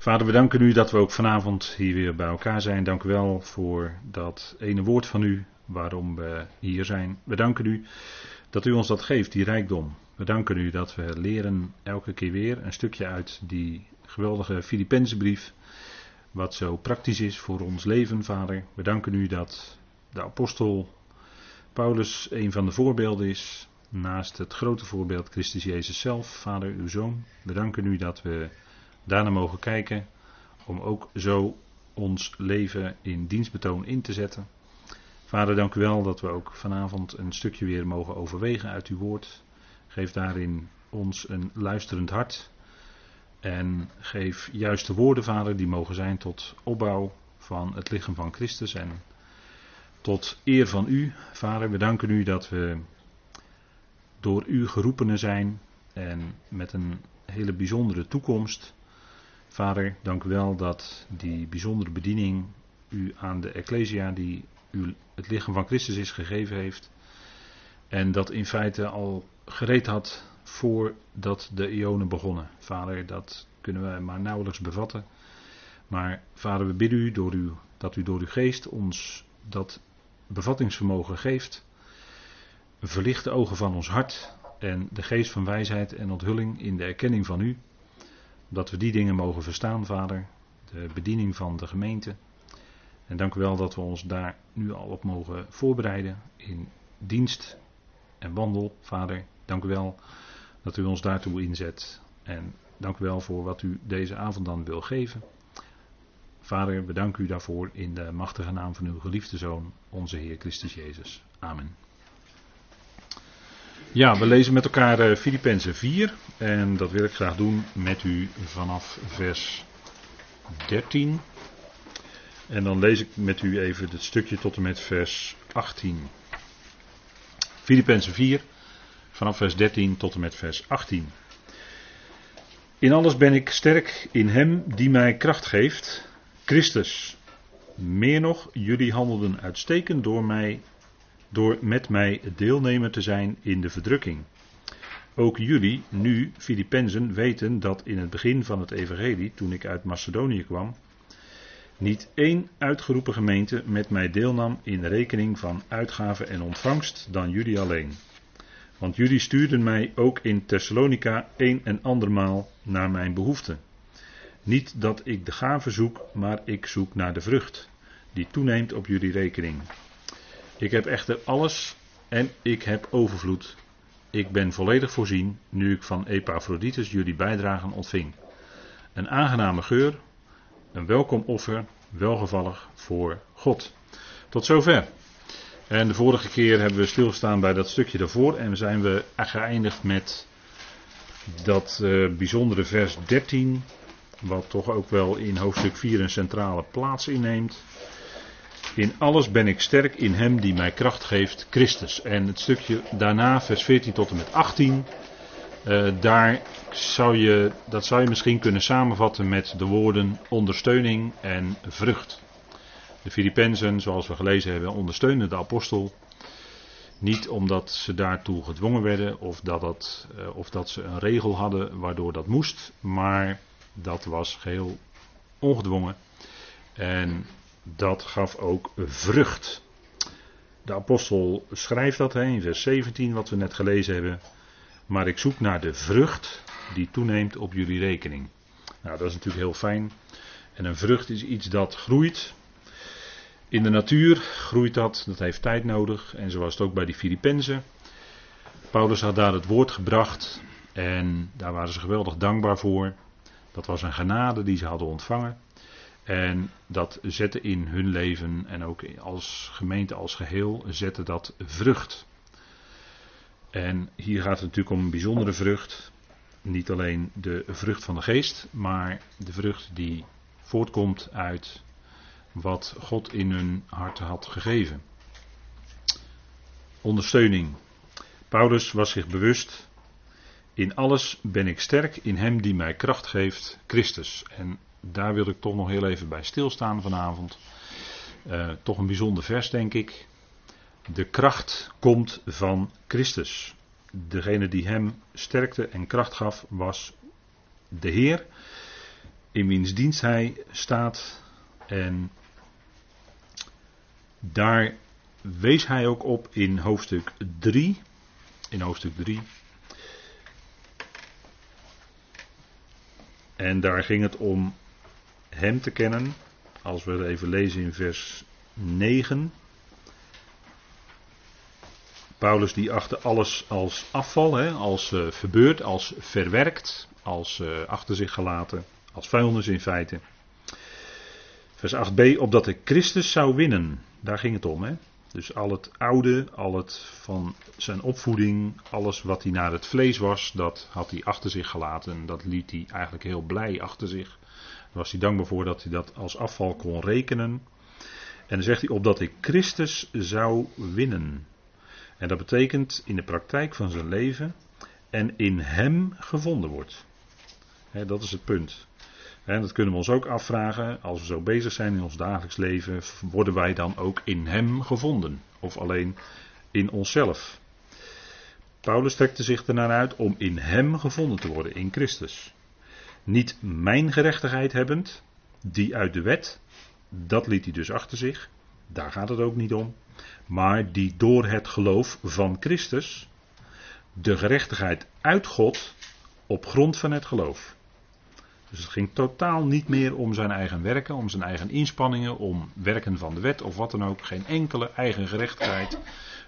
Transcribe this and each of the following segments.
Vader, we danken u dat we ook vanavond hier weer bij elkaar zijn. Dank u wel voor dat ene woord van u waarom we hier zijn. We danken u dat u ons dat geeft, die rijkdom. We danken u dat we leren elke keer weer een stukje uit die geweldige Filippenzenbrief. Wat zo praktisch is voor ons leven, Vader. We danken u dat de apostel Paulus een van de voorbeelden is. Naast het grote voorbeeld Christus Jezus zelf, Vader, uw Zoon. We danken u dat we daarna mogen kijken. Om ook zo ons leven in dienstbetoon in te zetten. Vader, dank u wel dat we ook vanavond een stukje weer mogen overwegen uit uw woord. Geef daarin ons een luisterend hart. En geef juiste woorden, Vader, die mogen zijn tot opbouw van het lichaam van Christus en tot eer van u. Vader, we danken u dat we door u geroepenen zijn en met een hele bijzondere toekomst. Vader, dank u wel dat die bijzondere bediening u aan de Ecclesia, die u het lichaam van Christus is gegeven heeft. En dat in feite al gereed had voordat de ionen begonnen. Vader, dat kunnen we maar nauwelijks bevatten. Maar vader, we bidden u, door u dat u door uw geest ons dat bevattingsvermogen geeft. Verlicht de ogen van ons hart en de geest van wijsheid en onthulling in de erkenning van u. Dat we die dingen mogen verstaan, vader. De bediening van de gemeente. En dank u wel dat we ons daar nu al op mogen voorbereiden in dienst en wandel, vader. Dank u wel dat u ons daartoe inzet. En dank u wel voor wat u deze avond dan wil geven. Vader, we danken u daarvoor in de machtige naam van uw geliefde Zoon, onze Heer Christus Jezus. Amen. Ja, we lezen met elkaar Filippenzen 4 en dat wil ik graag doen met u vanaf vers 13. En dan lees ik met u even het stukje tot en met vers 18. Filippenzen 4, vanaf vers 13 tot en met vers 18. In alles ben ik sterk in Hem die mij kracht geeft, Christus. Meer nog, jullie handelden uitstekend door, mij, door met mij deelnemer te zijn in de verdrukking. Ook jullie, nu Filippenzen, weten dat in het begin van het Evangelie, toen ik uit Macedonië kwam, niet één uitgeroepen gemeente met mij deelnam in rekening van uitgaven en ontvangst dan jullie alleen. Want jullie stuurden mij ook in Thessalonica een en andermaal naar mijn behoeften. Niet dat ik de gave zoek, maar ik zoek naar de vrucht, die toeneemt op jullie rekening. Ik heb echter alles en ik heb overvloed. Ik ben volledig voorzien, nu ik van Epaphroditus jullie bijdragen ontving. Een aangename geur, een welkom offer, welgevallig voor God. Tot zover. En de vorige keer hebben we stilgestaan bij dat stukje daarvoor en zijn we geëindigd met dat uh, bijzondere vers 13, wat toch ook wel in hoofdstuk 4 een centrale plaats inneemt. In alles ben ik sterk in hem die mij kracht geeft, Christus. En het stukje daarna, vers 14 tot en met 18, uh, daar zou je, dat zou je misschien kunnen samenvatten met de woorden ondersteuning en vrucht. De Filippenzen, zoals we gelezen hebben, ondersteunen de apostel. Niet omdat ze daartoe gedwongen werden of dat, dat, uh, of dat ze een regel hadden waardoor dat moest, maar dat was geheel ongedwongen. En dat gaf ook vrucht. De apostel schrijft dat in vers 17, wat we net gelezen hebben. Maar ik zoek naar de vrucht die toeneemt op jullie rekening. Nou, dat is natuurlijk heel fijn. En een vrucht is iets dat groeit. In de natuur groeit dat, dat heeft tijd nodig. En zo was het ook bij die Filippenzen. Paulus had daar het woord gebracht en daar waren ze geweldig dankbaar voor. Dat was een genade die ze hadden ontvangen. En dat zette in hun leven en ook als gemeente als geheel, zette dat vrucht. En hier gaat het natuurlijk om een bijzondere vrucht. Niet alleen de vrucht van de geest, maar de vrucht die voortkomt uit wat God in hun hart had gegeven. Ondersteuning. Paulus was zich bewust. In alles ben ik sterk in hem die mij kracht geeft, Christus. En daar wil ik toch nog heel even bij stilstaan vanavond. Uh, toch een bijzonder vers, denk ik. De kracht komt van Christus. Degene die hem sterkte en kracht gaf was de Heer. in wiens dienst hij staat. En daar wees hij ook op in hoofdstuk 3. In hoofdstuk 3. En daar ging het om hem te kennen. Als we even lezen in vers 9. Paulus die achtte alles als afval, hè, als uh, verbeurd, als verwerkt, als uh, achter zich gelaten, als vuilnis in feite. Vers 8b, opdat ik Christus zou winnen. Daar ging het om. Hè? Dus al het oude, al het van zijn opvoeding, alles wat hij naar het vlees was, dat had hij achter zich gelaten. Dat liet hij eigenlijk heel blij achter zich. Was hij dankbaar voor dat hij dat als afval kon rekenen. En dan zegt hij opdat ik Christus zou winnen. En dat betekent in de praktijk van zijn leven en in hem gevonden wordt. dat is het punt. Dat kunnen we ons ook afvragen. Als we zo bezig zijn in ons dagelijks leven, worden wij dan ook in Hem gevonden? Of alleen in onszelf? Paulus strekte zich ernaar uit om in Hem gevonden te worden, in Christus. Niet mijn gerechtigheid hebbend, die uit de wet, dat liet hij dus achter zich. Daar gaat het ook niet om. Maar die door het geloof van Christus, de gerechtigheid uit God, op grond van het geloof. Dus het ging totaal niet meer om zijn eigen werken, om zijn eigen inspanningen, om werken van de wet of wat dan ook. Geen enkele eigen gerechtigheid.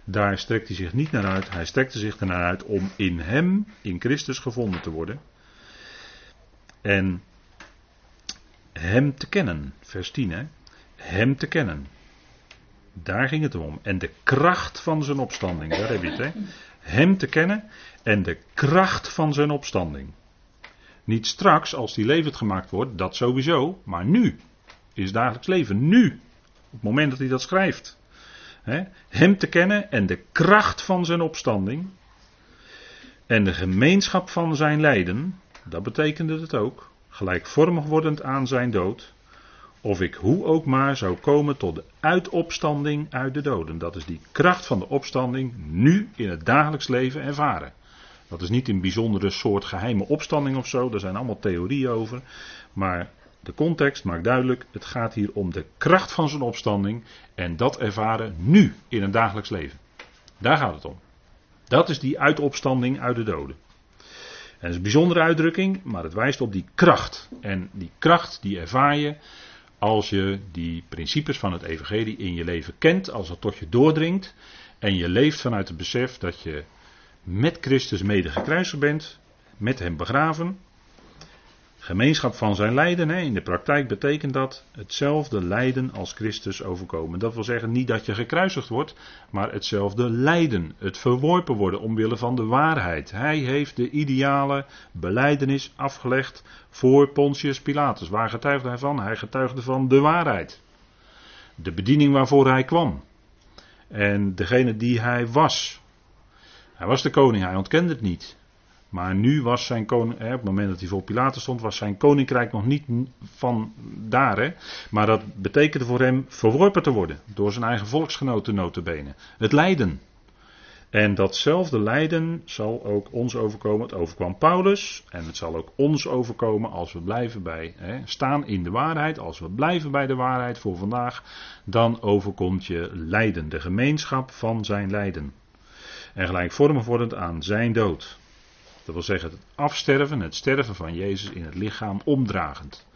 Daar strekt hij zich niet naar uit. Hij strekte zich ernaar uit om in hem, in Christus, gevonden te worden. En hem te kennen. Vers 10 hè. Hem te kennen. Daar ging het om. En de kracht van zijn opstanding. Daar heb je het hè. Hem te kennen en de kracht van zijn opstanding. Niet straks, als die levend gemaakt wordt, dat sowieso, maar nu is dagelijks leven. Nu, op het moment dat hij dat schrijft. hem te kennen en de kracht van zijn opstanding. En de gemeenschap van zijn lijden, dat betekende het ook. Gelijkvormig wordend aan zijn dood. Of ik hoe ook maar zou komen tot de uitopstanding uit de doden. Dat is die kracht van de opstanding nu in het dagelijks leven ervaren. Dat is niet een bijzondere soort geheime opstanding of zo, daar zijn allemaal theorieën over. Maar de context maakt duidelijk, het gaat hier om de kracht van zijn opstanding en dat ervaren nu in het dagelijks leven. Daar gaat het om. Dat is die uitopstanding uit de doden. Dat is een bijzondere uitdrukking, maar het wijst op die kracht. En die kracht die ervaar je als je die principes van het evangelie in je leven kent, als dat tot je doordringt en je leeft vanuit het besef dat je met Christus mede bent, met hem begraven. Gemeenschap van zijn lijden, hè. in de praktijk betekent dat hetzelfde lijden als Christus overkomen. Dat wil zeggen niet dat je gekruisigd wordt, maar hetzelfde lijden, het verworpen worden omwille van de waarheid. Hij heeft de ideale beleidenis afgelegd voor Pontius Pilatus. Waar getuigde hij van? Hij getuigde van de waarheid. De bediening waarvoor hij kwam. En degene die hij was, hij was de koning, hij ontkende het niet. Maar nu was zijn koning, op het moment dat hij voor Pilatus stond, was zijn koninkrijk nog niet van daar. Hè? Maar dat betekende voor hem verworpen te worden door zijn eigen volksgenoten notabene. Het lijden. En datzelfde lijden zal ook ons overkomen. Het overkwam Paulus en het zal ook ons overkomen als we blijven bij, hè, staan in de waarheid. Als we blijven bij de waarheid voor vandaag, dan overkomt je lijden, de gemeenschap van zijn lijden en gelijkvormig wordend aan zijn dood. Dat wil zeggen het afsterven, het sterven van Jezus in het lichaam omdragend.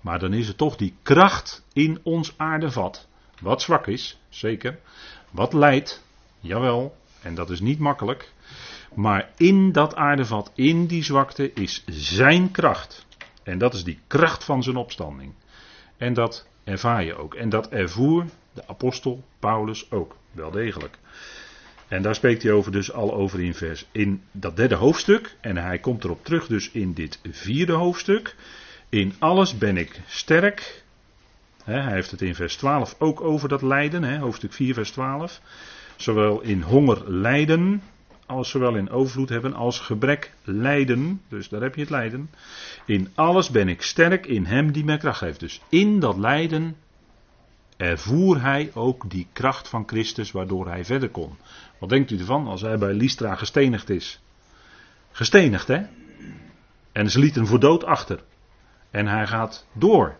Maar dan is het toch die kracht in ons aardevat, wat zwak is, zeker, wat leidt, jawel, en dat is niet makkelijk, maar in dat aardevat, in die zwakte, is zijn kracht. En dat is die kracht van zijn opstanding. En dat ervaar je ook. En dat ervoer de apostel Paulus ook, wel degelijk. En daar spreekt hij over dus al over in, vers, in dat derde hoofdstuk. En hij komt erop terug dus in dit vierde hoofdstuk. In alles ben ik sterk. hij heeft het in vers 12 ook over dat lijden. hoofdstuk 4 vers 12. Zowel in honger lijden. Als zowel in overvloed hebben als gebrek lijden. Dus daar heb je het lijden. In alles ben ik sterk in hem die mij kracht geeft. Dus in dat lijden ervoer hij ook die kracht van Christus waardoor hij verder kon. Wat denkt u ervan als hij bij Lystra gestenigd is? Gestenigd, hè? En ze lieten voor dood achter. En hij gaat door.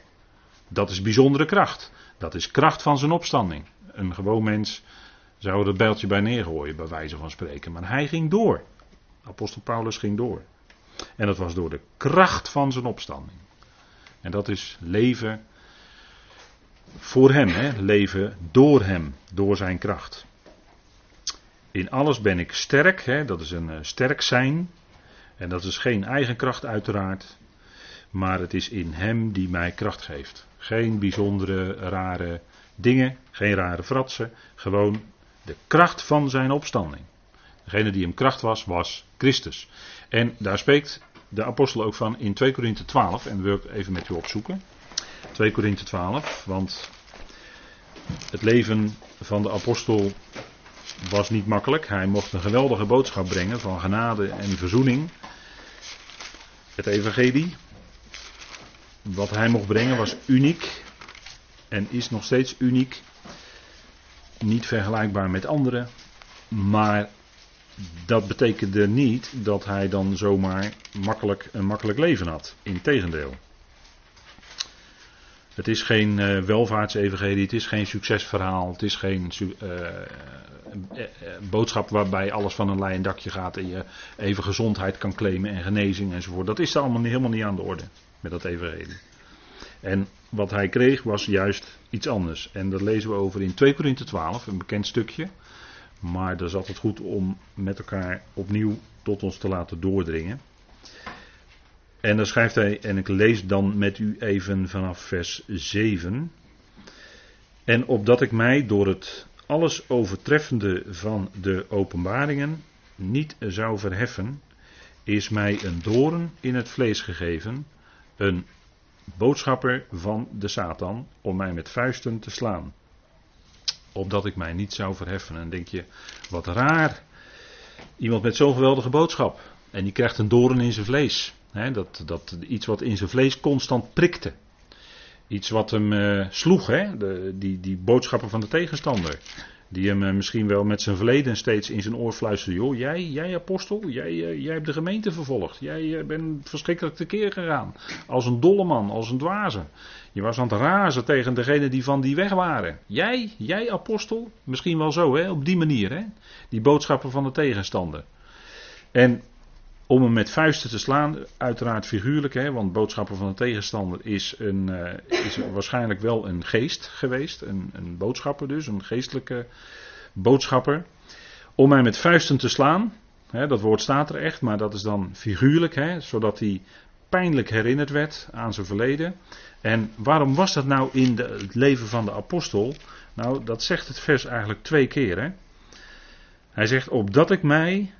Dat is bijzondere kracht. Dat is kracht van zijn opstanding. Een gewoon mens zou het bijltje bij neergooien, bij wijze van spreken. Maar hij ging door. Apostel Paulus ging door. En dat was door de kracht van zijn opstanding. En dat is leven voor hem, hè? leven door hem, door zijn kracht. In alles ben ik sterk, hè? dat is een uh, sterk zijn. En dat is geen eigen kracht uiteraard, maar het is in hem die mij kracht geeft. Geen bijzondere rare dingen, geen rare fratsen, gewoon de kracht van zijn opstanding. Degene die hem kracht was, was Christus. En daar spreekt de apostel ook van in 2 Korinthe 12, en dat wil ik even met u opzoeken. 2 Korinthe 12, want het leven van de apostel was niet makkelijk. Hij mocht een geweldige boodschap brengen van genade en verzoening. Het evangelie, wat hij mocht brengen, was uniek en is nog steeds uniek. Niet vergelijkbaar met anderen, maar dat betekende niet dat hij dan zomaar makkelijk, een makkelijk leven had. Integendeel. Het is geen uh, welvaartsevangelie, het is geen succesverhaal, het is geen uh, boodschap waarbij alles van een leien dakje gaat en je even gezondheid kan claimen en genezing enzovoort. Dat is er allemaal niet, helemaal niet aan de orde met dat evangelie. En wat hij kreeg was juist iets anders. En dat lezen we over in 2 Korinthe 12, een bekend stukje. Maar dat is altijd goed om met elkaar opnieuw tot ons te laten doordringen. En dan schrijft hij, en ik lees dan met u even vanaf vers 7. En opdat ik mij door het alles overtreffende van de openbaringen niet zou verheffen, is mij een doorn in het vlees gegeven, een boodschapper van de Satan, om mij met vuisten te slaan. Opdat ik mij niet zou verheffen. En denk je, wat raar. Iemand met zo'n geweldige boodschap. En die krijgt een doorn in zijn vlees. Dat, dat, iets wat in zijn vlees constant prikte. Iets wat hem uh, sloeg, de, die, die boodschappen van de tegenstander. Die hem eh, misschien wel met zijn verleden steeds in zijn oor fluisterde. Joh, jij, jij apostel, jij, uh, jij hebt de gemeente vervolgd. Jij bent verschrikkelijk tekeer gegaan. Als een dolle man, als een dwaze. Je was aan het razen tegen degene die van die weg waren. Jij, jij apostel, misschien wel zo, hè, op die manier. Hè? Die boodschappen van de tegenstander. En om hem met vuisten te slaan, uiteraard figuurlijk, hè, want boodschappen van de tegenstander is, een, uh, is waarschijnlijk wel een geest geweest. Een, een boodschapper dus, een geestelijke boodschapper. Om mij met vuisten te slaan, hè, dat woord staat er echt, maar dat is dan figuurlijk, hè, zodat hij pijnlijk herinnerd werd aan zijn verleden. En waarom was dat nou in het leven van de apostel? Nou, dat zegt het vers eigenlijk twee keer. Hè? Hij zegt, opdat ik mij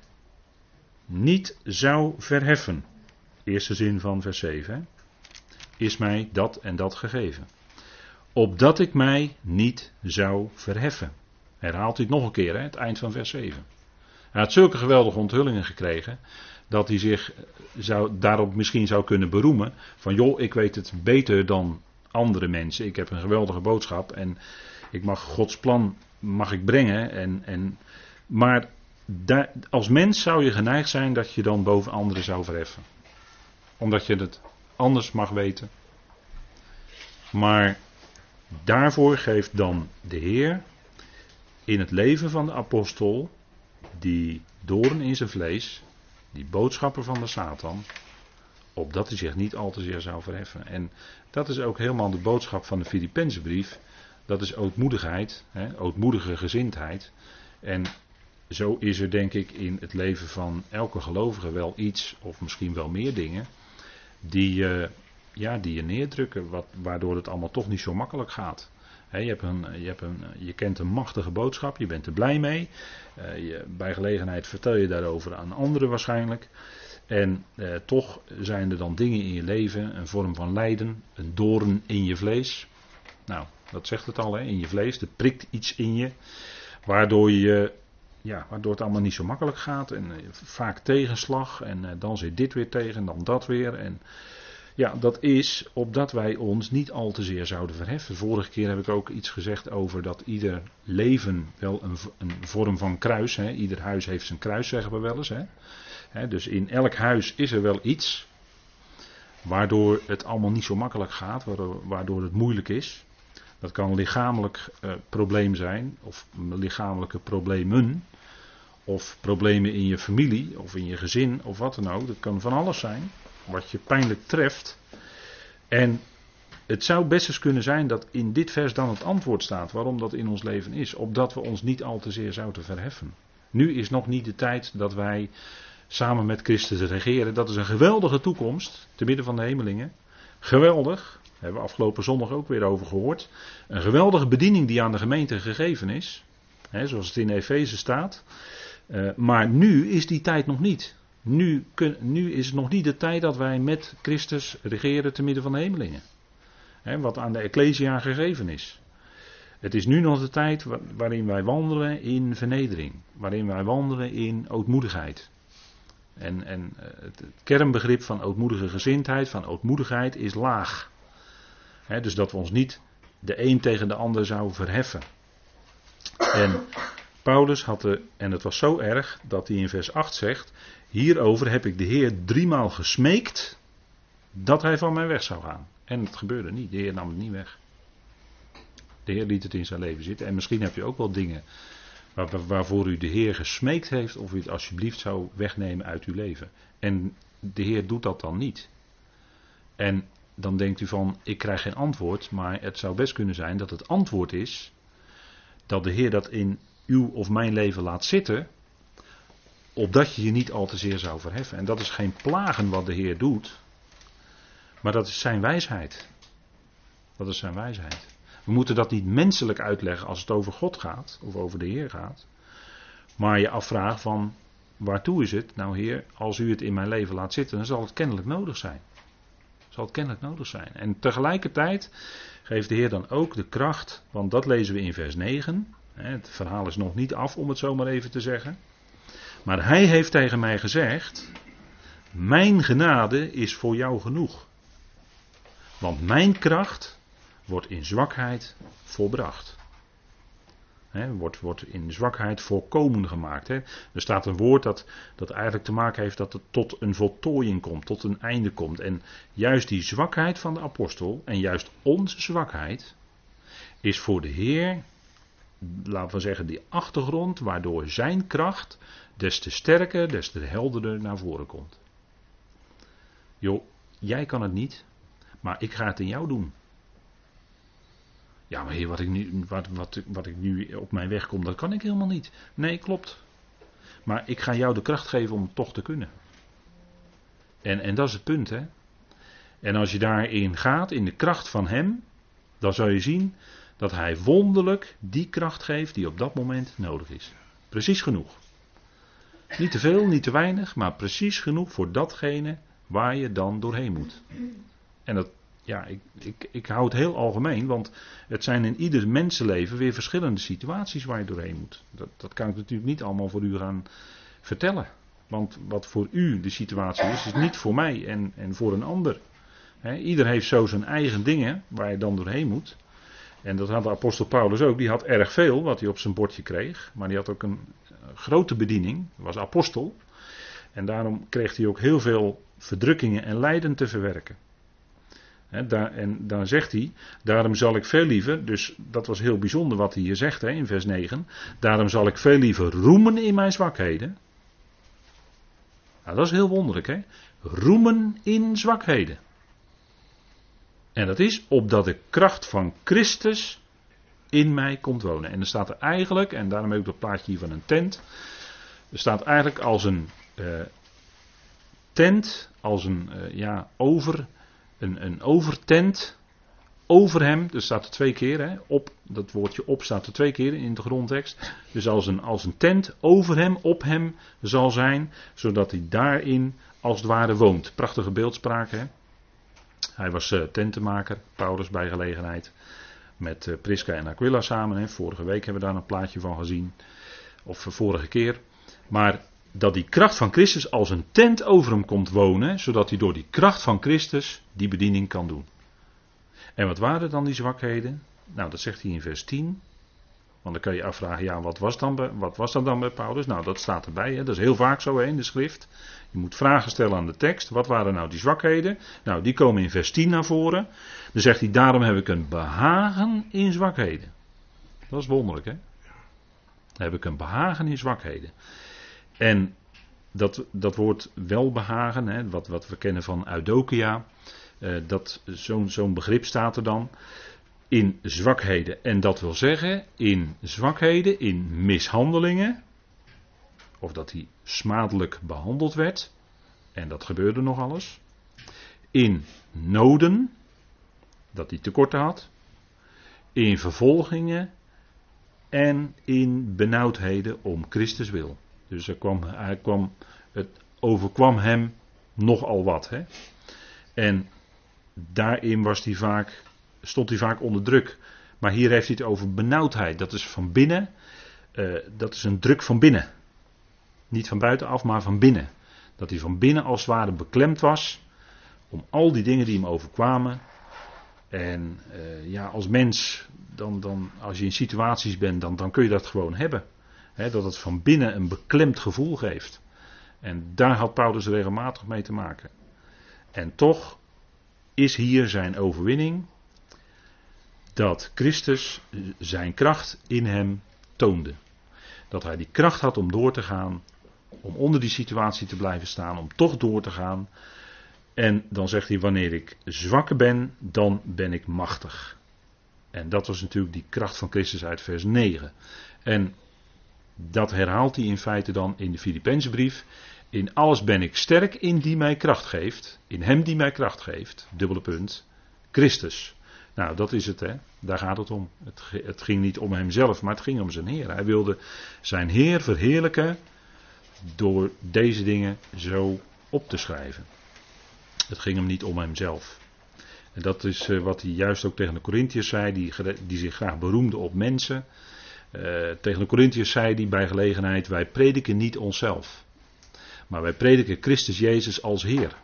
niet zou verheffen. Eerste zin van vers 7. Hè? Is mij dat en dat gegeven. Opdat ik mij niet zou verheffen. Herhaalt hij het nog een keer, hè? het eind van vers 7. Hij had zulke geweldige onthullingen gekregen. dat hij zich zou, daarop misschien zou kunnen beroemen. Van joh, ik weet het beter dan andere mensen. Ik heb een geweldige boodschap. En ik mag Gods plan mag ik brengen. En, en, maar als mens zou je geneigd zijn dat je dan boven anderen zou verheffen. Omdat je het anders mag weten. Maar daarvoor geeft dan de Heer in het leven van de apostel die doorn in zijn vlees, die boodschappen van de Satan, opdat hij zich niet al te zeer zou verheffen. En dat is ook helemaal de boodschap van de Filippense brief. Dat is ootmoedigheid, hè, ootmoedige gezindheid. En zo is er denk ik in het leven van elke gelovige wel iets, of misschien wel meer dingen, die, je, ja, die je neerdrukken, waardoor het allemaal toch niet zo makkelijk gaat. je, hebt een, je, hebt een, je kent een machtige boodschap, je bent er blij mee. Uh, je, bij gelegenheid vertel je daarover aan anderen waarschijnlijk. En eh, toch zijn er dan dingen in je leven, een vorm van lijden, een doorn in je vlees. Nou, dat zegt het al, hè, in je vlees. Er prikt iets in je, waardoor je ja, waardoor het allemaal niet zo makkelijk gaat. En eh, vaak tegenslag. En eh, dan zit dit weer tegen, en dan dat weer. En ja, dat is opdat wij ons niet al te zeer zouden verheffen. Vorige keer heb ik ook iets gezegd over dat ieder leven wel een, een vorm van kruis. Hè. Ieder huis heeft zijn kruis, zeggen we wel eens. Hè. Hè, dus in elk huis is er wel iets. waardoor het allemaal niet zo makkelijk gaat, waardoor, waardoor het moeilijk is. Dat kan lichamelijk uh, probleem zijn, of lichamelijke problemen, of problemen in je familie, of in je gezin, of wat dan ook. Dat kan van alles zijn, wat je pijnlijk treft. En het zou best eens kunnen zijn dat in dit vers dan het antwoord staat waarom dat in ons leven is. Opdat we ons niet al te zeer zouden verheffen. Nu is nog niet de tijd dat wij samen met Christus regeren. Dat is een geweldige toekomst, te midden van de hemelingen. Geweldig, daar hebben we afgelopen zondag ook weer over gehoord. Een geweldige bediening die aan de gemeente gegeven is. Hè, zoals het in Efeze staat. Uh, maar nu is die tijd nog niet. Nu, nu is het nog niet de tijd dat wij met Christus regeren te midden van de hemelingen. Hè, wat aan de Ecclesia gegeven is. Het is nu nog de tijd waarin wij wandelen in vernedering. Waarin wij wandelen in ootmoedigheid. En, en eh, het, kernbegrip van ootmoedige gezindheid, van ootmoedigheid, is laag. Dus dat we ons niet de een tegen de ander zouden verheffen. En Paulus had de, en het was zo erg dat hij in vers 8 zegt: Hierover heb ik de Heer driemaal gesmeekt dat hij van mij weg zou gaan. En het gebeurde niet, de Heer nam het niet weg. De Heer liet het in zijn leven zitten. En misschien heb je ook wel dingen waar, waarvoor u de Heer gesmeekt heeft of u het alsjeblieft zou wegnemen uit uw leven. En de Heer doet dat dan niet. En dan denkt u van, ik krijg geen antwoord, maar het zou best kunnen zijn dat het antwoord is dat de Heer dat in uw of mijn leven laat zitten, opdat je je niet al te zeer zou verheffen. En dat is geen plagen wat de Heer doet, maar dat is zijn wijsheid. Dat is zijn wijsheid. We moeten dat niet menselijk uitleggen als het over God gaat of over de Heer gaat. Maar je afvragen van waartoe is het? Nou Heer, als u het in mijn leven laat zitten, dan zal het kennelijk nodig zijn. Zal het kennelijk nodig zijn. En tegelijkertijd geeft de Heer dan ook de kracht, want dat lezen we in vers 9. Het verhaal is nog niet af, om het zo maar even te zeggen. Maar hij heeft tegen mij gezegd: Mijn genade is voor jou genoeg. Want mijn kracht wordt in zwakheid volbracht. Wordt, wordt in zwakheid volkomen gemaakt. Er staat een woord dat, dat eigenlijk te maken heeft dat het tot een voltooiing komt, tot een einde komt. En juist die zwakheid van de apostel, en juist onze zwakheid, is voor de Heer, laten we zeggen, die achtergrond waardoor zijn kracht des te sterker, des te helderder naar voren komt. Joh, jij kan het niet, maar ik ga het in jou doen. Ja, maar heer, wat ik, nu, wat, wat, wat ik nu op mijn weg kom, dat kan ik helemaal niet. Nee, klopt. Maar ik ga jou de kracht geven om het toch te kunnen. En, en dat is het punt, hè. En als je daarin gaat, in de kracht van Hem, dan zal je zien dat Hij wonderlijk die kracht geeft die op dat moment nodig is. Precies genoeg. Niet te veel, niet te weinig, maar precies genoeg voor datgene waar je dan doorheen moet. En dat, ja, ik, ik, ik hou het heel algemeen, want het zijn in ieder mensenleven weer verschillende situaties waar je doorheen moet. Dat, dat kan ik natuurlijk niet allemaal voor u gaan vertellen. Want wat voor u de situatie is, is niet voor mij en, en voor een ander. ieder heeft zo zijn eigen dingen waar je dan doorheen moet. En dat had de apostel Paulus ook. Die had erg veel wat hij op zijn bordje kreeg. Maar die had ook een grote bediening. was apostel. En daarom kreeg hij ook heel veel verdrukkingen en lijden te verwerken daar, en dan zegt hij, daarom zal ik veel liever, dus dat was heel bijzonder wat hij hier zegt in vers 9, daarom zal ik veel liever roemen in mijn zwakheden. Nou, dat is heel wonderlijk, hè? Roemen in zwakheden. En dat is opdat de kracht van Christus in mij komt wonen. En er staat er eigenlijk, en daarom heb ik dat plaatje hier van een tent, er staat eigenlijk als een uh, tent, als een uh, ja, over een, een overtent over hem, er staat er twee keer, hè, op, dat woordje op staat er twee keer in de grondtekst. Dus als een, als een tent over hem, op hem zal zijn, zodat hij daarin als het ware woont. Prachtige beeldspraak, hè. Hij was uh, tentenmaker, Paulus bij gelegenheid, met uh, Prisca en Aquila samen. Hè. Vorige week hebben we daar een plaatje van gezien, of uh, vorige keer. Maar dat die kracht van Christus als een tent over hem komt wonen, zodat hij door die kracht van Christus die bediening kan doen. En wat waren dan die zwakheden? Nou, dat zegt hij in vers 10. Want dan kan je afvragen, ja, wat was, dan wat was dat dan bij Paulus? Nou, dat staat erbij, hè? dat is heel vaak zo hè, in de schrift. Je moet vragen stellen aan de tekst. Wat waren nou die zwakheden? Nou, die komen in vers 10 naar voren. Dan zegt hij, daarom heb ik een behagen in zwakheden. Dat is wonderlijk, hè? Heb ik een behagen in zwakheden. En dat, dat woord welbehagen, hè, wat, wat we kennen van eudokia, uh, dat, zo'n, zo'n begrip staat er dan in zwakheden. En dat wil zeggen, in zwakheden, in mishandelingen, of dat hij smadelijk behandeld werd, en dat gebeurde nog alles. In noden, dat hij tekorten had. In vervolgingen en in benauwdheden om Christus wil. Dus er kwam, hij kwam, het overkwam hem nogal wat. Hè? En daarin was hij vaak, stond hij vaak onder druk. Maar hier heeft hij het over benauwdheid. Dat is van binnen. Uh, dat is een druk van binnen. Niet van buitenaf, maar van binnen. Dat hij van binnen als het ware beklemd was. Om al die dingen die hem overkwamen. En uh, ja, als mens, dan, dan, als je in situaties bent, dan, dan kun je dat gewoon hebben. Dat het van binnen een beklemd gevoel geeft. En daar had Paulus regelmatig mee te maken. En toch is hier zijn overwinning dat Christus zijn kracht in hem toonde. Dat hij die kracht had om door te gaan, om onder die situatie te blijven staan, om toch door te gaan. En dan zegt hij: Wanneer ik zwakker ben, dan ben ik machtig. En dat was natuurlijk die kracht van Christus uit vers 9. En dat herhaalt hij in feite dan in de Filipijnse brief. In alles ben ik sterk in die mij kracht geeft. In hem die mij kracht geeft. Dubbele punt. Christus. Nou, dat is het, hè. Daar gaat het om. Het, het ging niet om hemzelf, maar het ging om zijn Heer. Hij wilde zijn Heer verheerlijken door deze dingen zo op te schrijven. Het ging hem niet om hemzelf. En dat is uh, wat hij juist ook tegen de Corinthiërs zei, die, die zich graag beroemde op mensen. Uh, tegen de Corinthiërs zei hij bij gelegenheid: Wij prediken niet onszelf. Maar wij prediken Christus Jezus als Heer.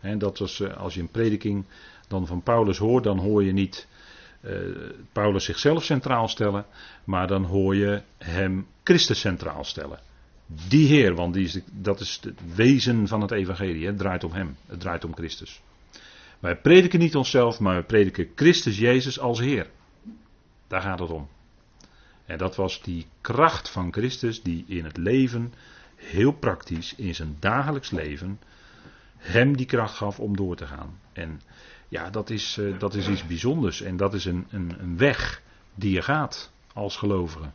En dat was, uh, als je een prediking dan van Paulus hoort, dan hoor je niet Paulus zichzelf centraal stellen, maar dan hoor je hem Christus centraal stellen. Die Heer, want die is dat is het wezen van het evangelie. Het draait om Hem. Het draait om Christus. Wij prediken niet onszelf, maar we prediken Christus Jezus als Heer. Daar gaat het om. En dat was die kracht van Christus die in het leven, heel praktisch, in zijn dagelijks leven, hem die kracht gaf om door te gaan. En ja, dat is, uh, dat is iets bijzonders. En dat is een, een, een weg die je gaat als gelovige.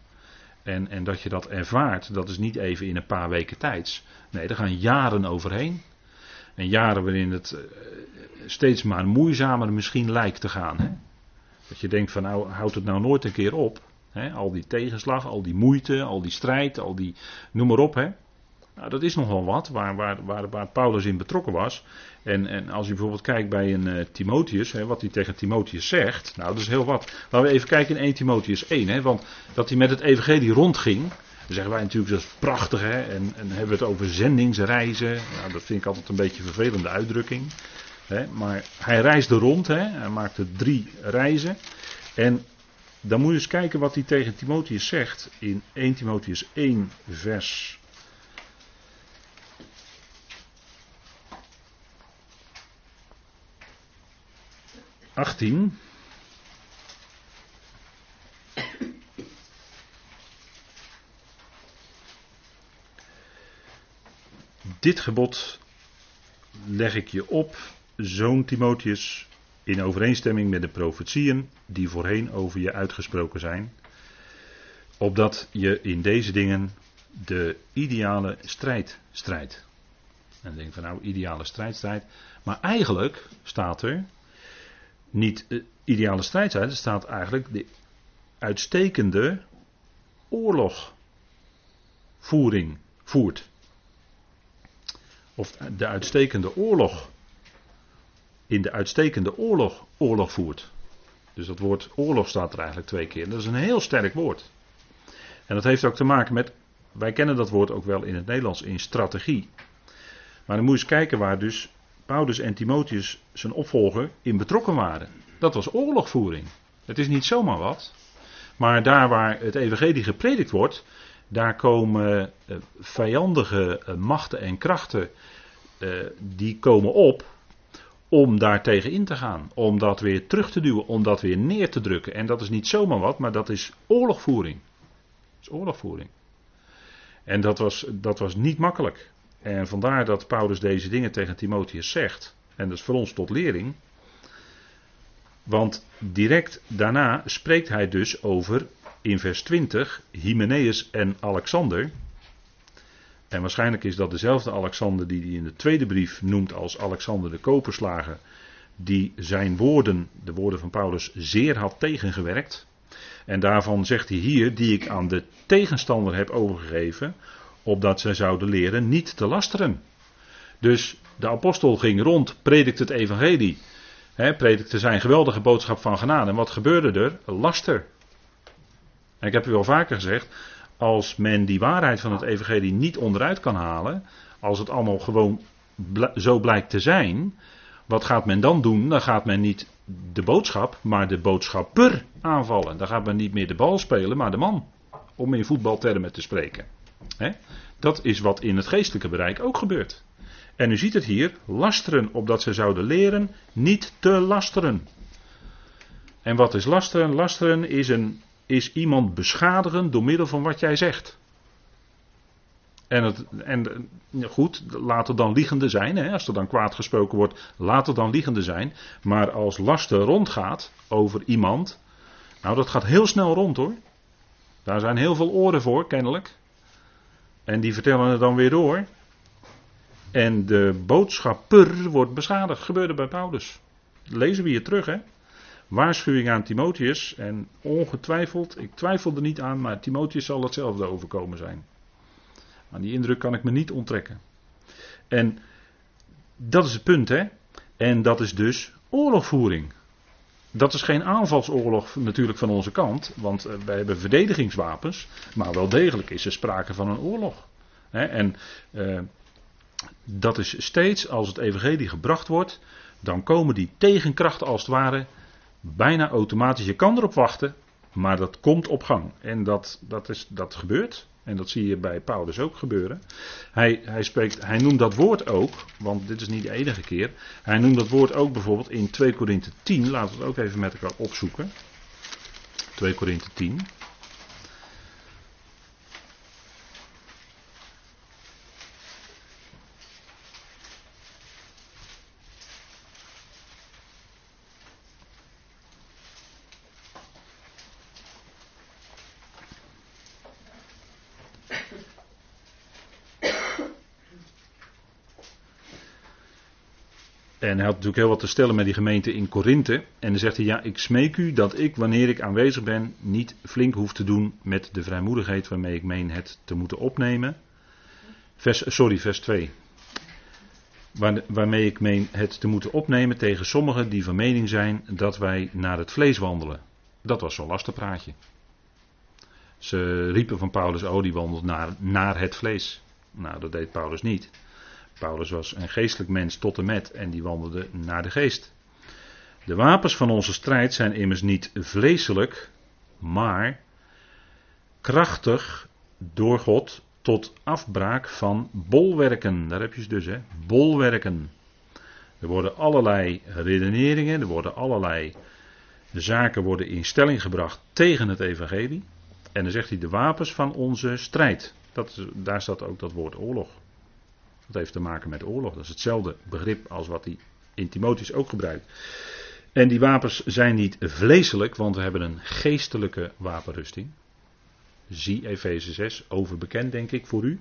En, en dat je dat ervaart, dat is niet even in een paar weken tijds. Nee, er gaan jaren overheen. En jaren waarin het eh, steeds maar moeizamer misschien lijkt te gaan. Hè? Dat je denkt van nou, houdt het nou nooit een keer op. Al die tegenslag, al die moeite, al die strijd, al die, noem maar op. Hè? Nou, dat is nogal wat, waar, waar, waar, waar Paulus in betrokken was. En, en als je bijvoorbeeld kijkt bij een uh, Timotheus, hè, wat hij tegen Timotheus zegt. Nou, dat is heel wat. Laten we even kijken in 1 Timotheus 1. Hè, want dat hij met het evangelie rondging. Dan zeggen wij natuurlijk dat is prachtig. Hè, en, en hebben we het over zendingsreizen. Nou, dat vind ik altijd een beetje een vervelende uitdrukking. Hè, maar hij reisde rond. Hè, hij maakte drie reizen. En dan moet je eens kijken wat hij tegen Timotheus zegt. In 1 Timotheus 1 vers 18. Dit gebod leg ik je op, zoon Timotheus, in overeenstemming met de profetieën die voorheen over je uitgesproken zijn, opdat je in deze dingen de ideale strijd strijdt. En dan denk van nou, ideale strijd strijdt. Maar eigenlijk staat er, niet uh, ideale strijd zijn. Er staat eigenlijk de uitstekende oorlogvoering voert. Of de uitstekende oorlog. In de uitstekende oorlog oorlog voert. Dus dat woord oorlog staat er eigenlijk twee keer. Dat is een heel sterk woord. En dat heeft ook te maken met. Wij kennen dat woord ook wel in het Nederlands in strategie. Maar dan moet je eens kijken waar dus Paulus en Timotheus, zijn opvolger, in betrokken waren. Dat was oorlogvoering. Het is niet zomaar wat. Maar daar waar het evangelie gepredikt wordt, Daar komen uh, vijandige uh, machten en krachten, die komen op om daar tegen in te gaan. Om dat weer terug te duwen, om dat weer neer te drukken. En dat is niet zomaar wat, maar dat is oorlogvoering. Dat is oorlogvoering. En dat was, dat was niet makkelijk. En vandaar dat Paulus deze dingen tegen Timotheus zegt. En dat is voor ons tot lering. Want direct daarna spreekt hij dus over, in vers 20, Hymenaeus en Alexander. En waarschijnlijk is dat dezelfde Alexander die hij in de tweede brief noemt als Alexander de Koperslager. Die zijn woorden, de woorden van Paulus, zeer had tegengewerkt. En daarvan zegt hij hier, die ik aan de tegenstander heb overgegeven, opdat zij zouden leren niet te lasteren. Dus de apostel ging rond, predikte het evangelie, hè, predikte zijn geweldige boodschap van genade. En wat gebeurde er? Laster. Ik heb u al vaker gezegd, als men die waarheid van het evangelie niet onderuit kan halen, als het allemaal gewoon zo blijkt te zijn, wat gaat men dan doen? Dan gaat men niet de boodschap, maar de boodschapper aanvallen. Dan gaat men niet meer de bal spelen, maar de man. Om in voetbaltermen te spreken. Dat is wat in het geestelijke bereik ook gebeurt. En u ziet het hier, lasteren opdat ze zouden leren niet te lasteren. En wat is lasteren? Lasteren is, een, is iemand beschadigen door middel van wat jij zegt. En, het, en goed, laat er dan liegende zijn. Hè, als er dan kwaad gesproken wordt, laat er dan liegende zijn. Maar als laster rondgaat over iemand. Nou, dat gaat heel snel rond hoor. Daar zijn heel veel oren voor, kennelijk. En die vertellen het dan weer door. En de boodschapper wordt beschadigd. Gebeurde bij Paulus. Lezen we hier terug, hè? Waarschuwing aan Timotheus. En ongetwijfeld, ik twijfel er niet aan, maar Timotheus zal hetzelfde overkomen zijn. Aan die indruk kan ik me niet onttrekken. En dat is het punt, hè? En dat is dus oorlogvoering. Dat is geen aanvalsoorlog natuurlijk van onze kant, want eh, wij hebben verdedigingswapens, maar wel degelijk is er sprake van een oorlog. En uh, dat is steeds als het evangelie gebracht wordt, dan komen die tegenkrachten als het ware bijna automatisch. Je kan erop wachten, maar dat komt op gang. En dat, dat, is, dat gebeurt. En dat zie je bij Paulus ook gebeuren. Hij, hij, spreekt, hij noemt dat woord ook, want dit is niet de enige keer. Hij noemt dat woord ook bijvoorbeeld in 2 Korinthe 10. Laten we het ook even met elkaar opzoeken. 2 Korinthe 10. Hij had natuurlijk heel wat te stellen met die gemeente in Korinthe. En dan zegt hij: Ja, ik smeek u dat ik, wanneer ik aanwezig ben, niet flink hoef te doen met de vrijmoedigheid waarmee ik meen het te moeten opnemen. Vers, sorry, vers 2. Waar, waarmee ik meen het te moeten opnemen tegen sommigen die van mening zijn dat wij naar het vlees wandelen. Dat was zo'n lastenpraatje. Ze riepen van Paulus: Oh, die wandelt naar, naar het vlees. Nou, dat deed Paulus niet. Paulus was een geestelijk mens tot en met en die wandelde naar de geest. De wapens van onze strijd zijn immers niet vleeselijk, maar krachtig door God tot afbraak van bolwerken. Daar heb je ze dus, hè? Bolwerken. Er worden allerlei redeneringen, er worden allerlei zaken worden in stelling gebracht tegen het evangelie. En dan zegt hij de wapens van onze strijd. Dat, daar staat ook dat woord oorlog. Dat heeft te maken met oorlog. Dat is hetzelfde begrip als wat hij in Timotheus ook gebruikt. En die wapens zijn niet vleeselijk, want we hebben een geestelijke wapenrusting. Zie Efeze 6, overbekend denk ik voor u.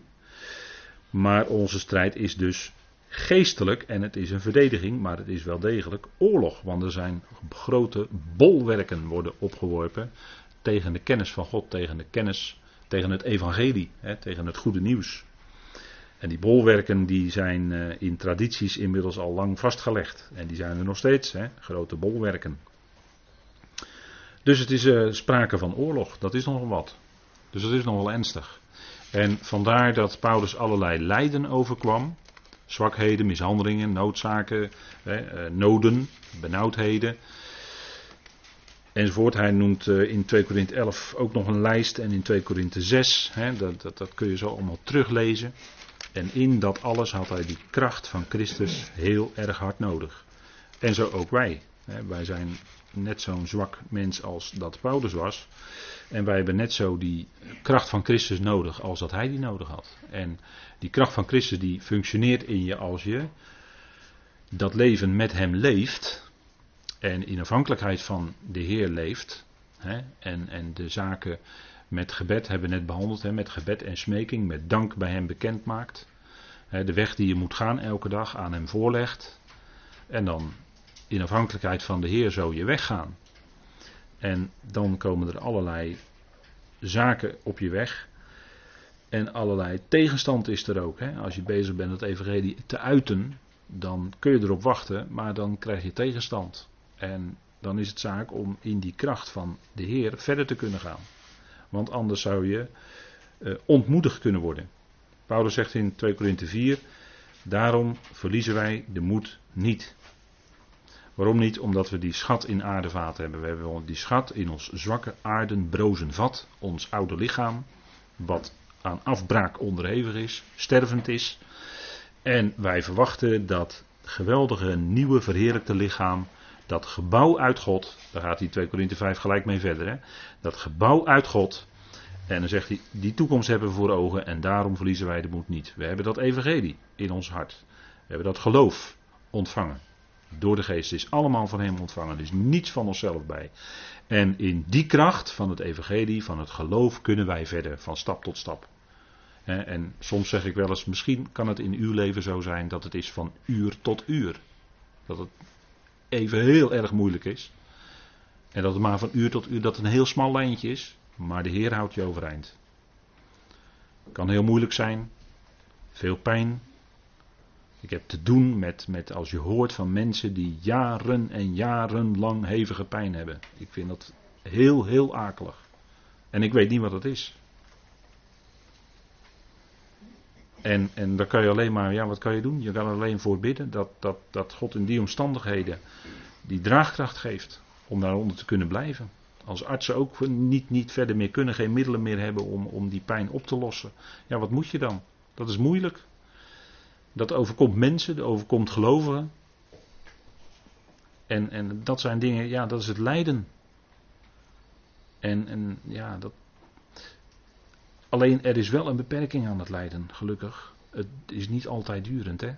Maar onze strijd is dus geestelijk en het is een verdediging, maar het is wel degelijk oorlog. Want er zijn grote bolwerken worden opgeworpen tegen de kennis van God, tegen de kennis, tegen het evangelie, hè, tegen het goede nieuws. En die bolwerken die zijn uh, in tradities inmiddels al lang vastgelegd. En die zijn er nog steeds, hè, grote bolwerken. Dus het is uh, sprake van oorlog, dat is nogal wat. Dus dat is nog wel ernstig. En vandaar dat Paulus allerlei lijden overkwam. Zwakheden, mishandelingen, noodzaken, hè, uh, noden, benauwdheden. enzovoort. Hij noemt eh, in 2 Korinthe 11 ook nog een lijst en in 2 Korinthe 6, hè, dat, dat, dat kun je zo allemaal teruglezen. En in dat alles had hij die kracht van Christus heel erg hard nodig. En zo ook wij. Wij zijn net zo'n zwak mens als dat Paulus was. En wij hebben net zo die kracht van Christus nodig als dat hij die nodig had. En die kracht van Christus die functioneert in je als je dat leven met hem leeft. En in afhankelijkheid van de Heer leeft. En, en de zaken met gebed hebben we net behandeld. Hè, met gebed en smeking, met dank bij hem bekend maakt. Hè, de weg die je moet gaan elke dag aan hem voorlegt. En dan in afhankelijkheid van de Heer zo je weggaan. En dan komen er allerlei zaken op je weg. En allerlei tegenstand is er ook. Hè? Als je bezig bent het evangelie te uiten, dan kun je erop wachten, maar dan krijg je tegenstand. En dan is het zaak om in die kracht van de Heer verder te kunnen gaan. Want anders zou je uh, ontmoedigd kunnen worden. Paulus zegt in 2 Korinthe 4, daarom verliezen wij de moed niet. Waarom niet? Omdat we die schat in aardevaten hebben. We hebben die schat in ons zwakke aarden brozen vat, ons oude lichaam, wat aan afbraak onderhevig is, stervend is. En wij verwachten dat geweldige nieuwe verheerlijkte lichaam, dat gebouw uit God, daar gaat hij 2 Korinthe 5 gelijk mee verder, hè? dat gebouw uit God, en dan zegt hij, die toekomst hebben we voor ogen en daarom verliezen wij de moed niet. We hebben dat evangelie in ons hart. We hebben dat geloof ontvangen. Door de geest is allemaal van hem ontvangen. Er is niets van onszelf bij. En in die kracht van het evangelie, van het geloof, kunnen wij verder van stap tot stap. En soms zeg ik wel eens, misschien kan het in uw leven zo zijn dat het is van uur tot uur. Dat het even heel erg moeilijk is. En dat het maar van uur tot uur dat een heel smal lijntje is. Maar de Heer houdt je overeind. Kan heel moeilijk zijn. Veel pijn. Ik heb te doen met, met als je hoort van mensen die jaren en jaren lang hevige pijn hebben. Ik vind dat heel, heel akelig. En ik weet niet wat dat is. En, en dan kan je alleen maar, ja, wat kan je doen? Je kan alleen voor bidden dat, dat, dat God in die omstandigheden die draagkracht geeft om daaronder te kunnen blijven. Als artsen ook niet, niet verder meer kunnen, geen middelen meer hebben om, om die pijn op te lossen. Ja, wat moet je dan? Dat is moeilijk. Dat overkomt mensen, dat overkomt gelovigen. En, en dat zijn dingen, ja, dat is het lijden. En, en ja, dat. Alleen er is wel een beperking aan het lijden, gelukkig. Het is niet altijd durend, hè.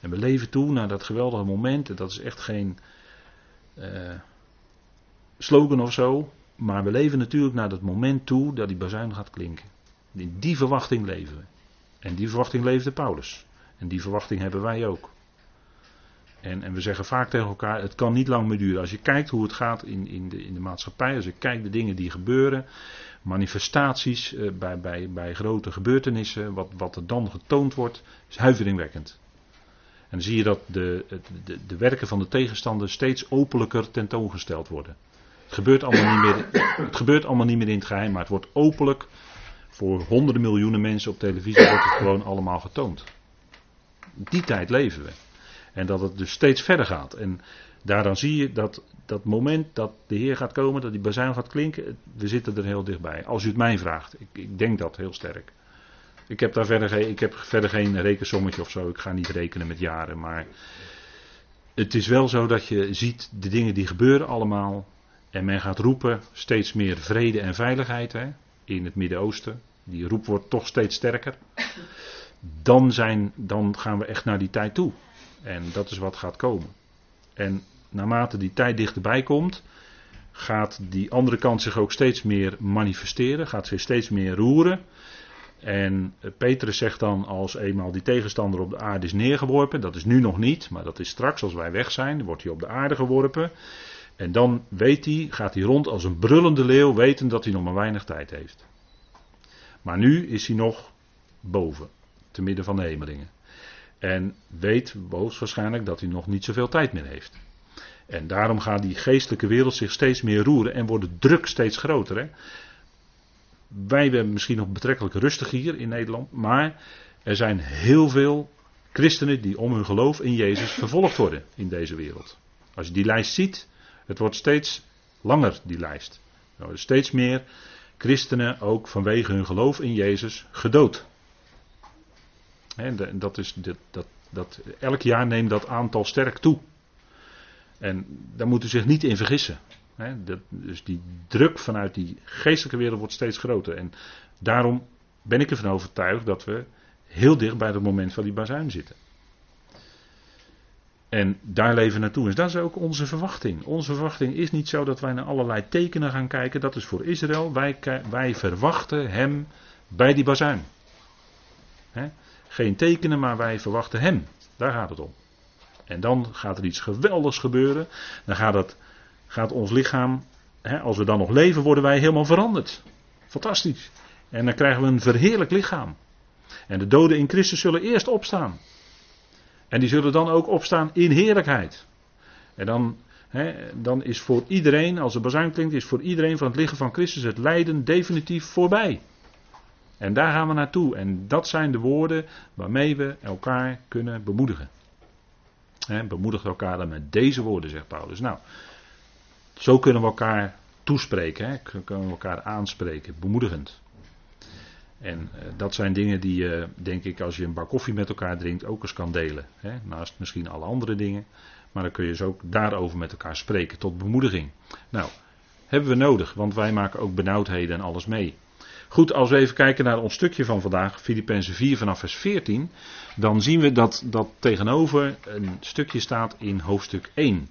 En we leven toe naar dat geweldige moment. En dat is echt geen uh, slogan of zo. Maar we leven natuurlijk naar dat moment toe dat die bazuin gaat klinken. In die verwachting leven we. En die verwachting leefde Paulus. En die verwachting hebben wij ook. En, en, we zeggen vaak tegen elkaar, het kan niet lang meer duren. Als je kijkt hoe het gaat in, in, de, in de maatschappij, als je kijkt de dingen die gebeuren, manifestaties eh, bij, bij, bij grote gebeurtenissen, wat, wat er dan getoond wordt, is huiveringwekkend. En dan zie je dat de, de, de werken van de tegenstander steeds openlijker tentoongesteld worden. Het gebeurt, allemaal niet meer, het gebeurt allemaal niet meer in het geheim, maar het wordt openlijk voor honderden miljoenen mensen op televisie wordt het gewoon allemaal getoond. Die tijd leven we. En dat het dus steeds verder gaat. En daaraan zie je dat dat moment dat de Heer gaat komen, dat die bazuin gaat klinken, we zitten er heel dichtbij. Als u het mij vraagt. Ik, ik denk dat heel sterk. Ik heb daar verder geen, ik heb verder geen rekensommetje of zo. Ik ga niet rekenen met jaren. Maar het is wel zo dat je ziet de dingen die gebeuren allemaal. En men gaat roepen steeds meer vrede en veiligheid hè, in het Midden-Oosten. Die roep wordt toch steeds sterker. Dan, zijn, dan gaan we echt naar die tijd toe. En dat is wat gaat komen. En naarmate die tijd dichterbij komt, gaat die andere kant zich ook steeds meer manifesteren, gaat zich steeds meer roeren. En Petrus zegt dan als eenmaal die tegenstander op de aarde is neergeworpen, dat is nu nog niet, maar dat is straks als wij weg zijn, wordt hij op de aarde geworpen. En dan weet hij, gaat hij rond als een brullende leeuw, wetend dat hij nog maar weinig tijd heeft. Maar nu is hij nog boven, te midden van de hemelingen. En weet hoogstwaarschijnlijk dat hij nog niet zoveel tijd meer heeft. En daarom gaat die geestelijke wereld zich steeds meer roeren en wordt de druk steeds groter. Hè? Wij hebben misschien nog betrekkelijk rustig hier in Nederland, maar er zijn heel veel christenen die om hun geloof in Jezus vervolgd worden in deze wereld. Als je die lijst ziet, het wordt steeds langer, die lijst. Er worden steeds meer christenen ook vanwege hun geloof in Jezus gedood. Dat is, dat, dat, elk jaar neemt dat aantal sterk toe. En daar moet u zich niet in vergissen. Dat, dus die druk vanuit die geestelijke wereld wordt steeds groter. En daarom ben ik ervan overtuigd dat we heel dicht bij het moment van die bazuin zitten. En daar leven naartoe. Dus dat is ook onze verwachting. Onze verwachting is niet zo dat wij naar allerlei tekenen gaan kijken. Dat is voor Israël. Wij, wij verwachten hem bij die bazuin. Geen tekenen, maar wij verwachten hem. Daar gaat het om. En dan gaat er iets geweldigs gebeuren. Dan gaat, het, gaat ons lichaam, als we dan nog leven, worden wij helemaal veranderd. Fantastisch. En dan krijgen we een verheerlijk lichaam. En de doden in Christus zullen eerst opstaan. En die zullen dan ook opstaan in heerlijkheid. En dan, dan is voor iedereen, als de bazuin klinkt, is voor iedereen van het liggen van Christus het lijden definitief voorbij. En daar gaan we naartoe. En dat zijn de woorden waarmee we elkaar kunnen bemoedigen. He, bemoedigt elkaar dan met deze woorden, zegt Paulus. Nou, zo kunnen we elkaar toespreken, kunnen we elkaar aanspreken, bemoedigend. En uh, dat zijn dingen die je, denk ik, als je een bak koffie met elkaar drinkt, ook eens kan delen. Naast misschien alle andere dingen. Maar dan kun je dus ook daarover met elkaar spreken, tot bemoediging. Nou, hebben we nodig, want wij maken ook benauwdheden en alles mee. Goed, als we even kijken naar ons stukje van vandaag, Filippenzen 4 vanaf vers 14, dan zien we dat dat tegenover een stukje staat in hoofdstuk 1.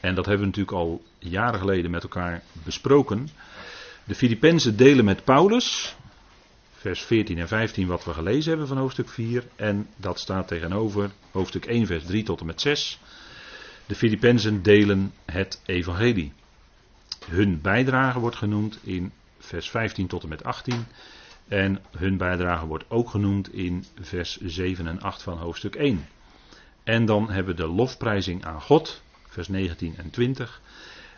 En dat hebben we natuurlijk al jaren geleden met elkaar besproken. De Filippenzen delen met Paulus, vers 14 en 15 wat we gelezen hebben van hoofdstuk 4. En dat staat tegenover hoofdstuk 1 vers 3 tot en met 6. De Filippenzen delen het evangelie. Hun bijdrage wordt genoemd in vers 15 tot en met 18. En hun bijdrage wordt ook genoemd in vers 7 en 8 van hoofdstuk 1. En dan hebben we de lofprijzing aan God, vers 19 en 20.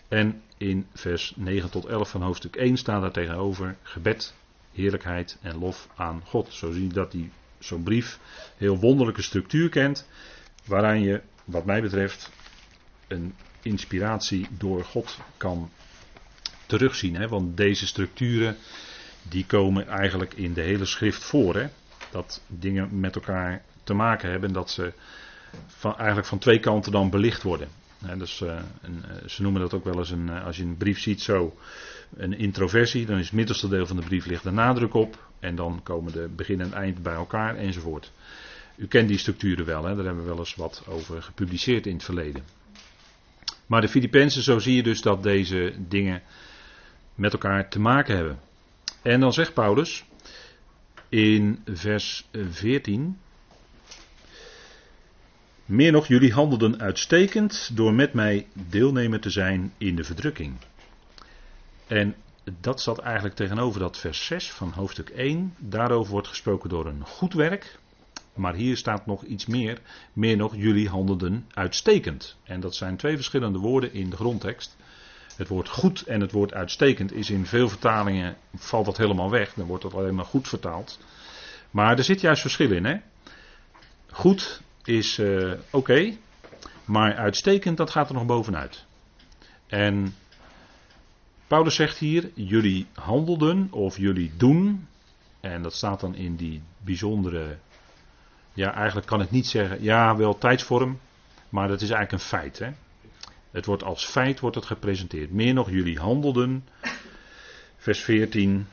En in vers 9 tot 11 van hoofdstuk 1 staat daar tegenover gebed, heerlijkheid en lof aan God. Zo zie je dat die, zo'n brief heel wonderlijke structuur kent, waaraan je, wat mij betreft, een inspiratie door God kan terugzien. Hè? Want deze structuren die komen eigenlijk in de hele schrift voor. Hè? Dat dingen met elkaar te maken hebben. Dat ze eigenlijk van twee kanten dan belicht worden. dus, uh, een, uh, ze noemen dat ook wel eens een, uh, als je een brief ziet zo, een introversie. Dan is het middelste deel van de brief ligt de nadruk op. En dan komen de begin en eind bij elkaar enzovoort. U kent die structuren wel, hè? daar hebben we wel eens wat over gepubliceerd in het verleden. Maar de Filippenzen, zo zie je dus dat deze dingen met elkaar te maken hebben. En dan zegt Paulus in vers 14. Meer nog, jullie handelden uitstekend door met mij deelnemer te zijn in de verdrukking. En dat zat eigenlijk tegenover dat vers 6 van hoofdstuk 1. Daarover wordt gesproken door een goed werk. Maar hier staat nog iets meer. Meer nog, jullie handelden uitstekend. En dat zijn twee verschillende woorden in de grondtekst. Het woord goed en het woord uitstekend is in veel vertalingen, valt dat helemaal weg. Dan wordt dat alleen maar goed vertaald. Maar er zit juist verschil in. Hè? Goed is uh, oké, maar uitstekend, dat gaat er nog bovenuit. En Paulus zegt hier, jullie handelden of jullie doen. En dat staat dan in die bijzondere, ja eigenlijk kan ik niet zeggen, ja wel tijdsvorm, maar dat is eigenlijk een feit. Hè? Het wordt als feit wordt het gepresenteerd. Meer nog, jullie handelden. Vers 14.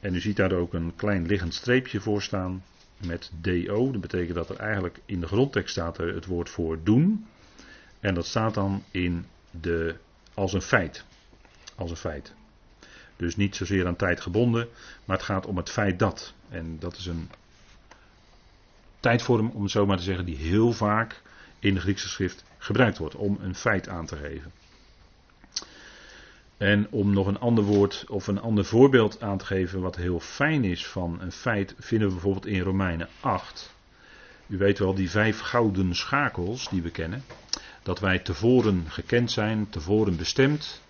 En u ziet daar ook een klein liggend streepje voor staan. Met DO. Dat betekent dat er eigenlijk in de grondtekst staat het woord voor doen. En dat staat dan in de, als een feit. Als een feit. Dus niet zozeer aan tijd gebonden. Maar het gaat om het feit dat. En dat is een tijdvorm, om het zo maar te zeggen, die heel vaak in de Griekse schrift gebruikt wordt om een feit aan te geven. En om nog een ander woord of een ander voorbeeld aan te geven wat heel fijn is van een feit, vinden we bijvoorbeeld in Romeinen 8. U weet wel, die vijf gouden schakels die we kennen. Dat wij tevoren gekend zijn, tevoren bestemd.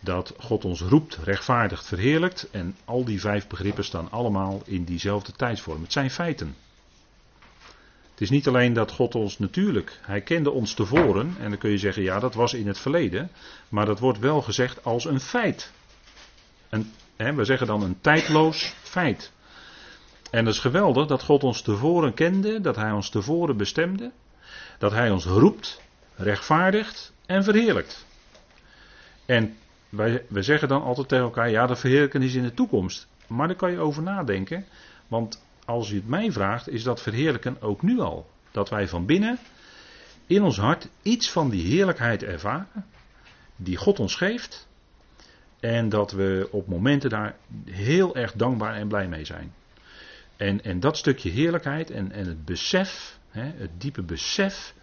Dat God ons roept, rechtvaardigt, verheerlijkt. En al die vijf begrippen staan allemaal in diezelfde tijdsvorm. Het zijn feiten. Het is niet alleen dat God ons natuurlijk, hij kende ons tevoren, en dan kun je zeggen, ja, dat was in het verleden, maar dat wordt wel gezegd als een feit. Een, hè, we zeggen dan een tijdloos feit. En dat is geweldig dat God ons tevoren kende, dat hij ons tevoren bestemde, dat hij ons roept, rechtvaardigt en verheerlijkt. En wij, wij zeggen dan altijd tegen elkaar, ja, dat verheerlijken is in de toekomst. Maar daar kan je over nadenken, want als u het mij vraagt, is dat verheerlijken ook nu al. Dat wij van binnen in ons hart iets van die heerlijkheid ervaren, die God ons geeft. En dat we op momenten daar heel erg dankbaar en blij mee zijn. En, en dat stukje heerlijkheid en, en het besef, hè, het diepe besef,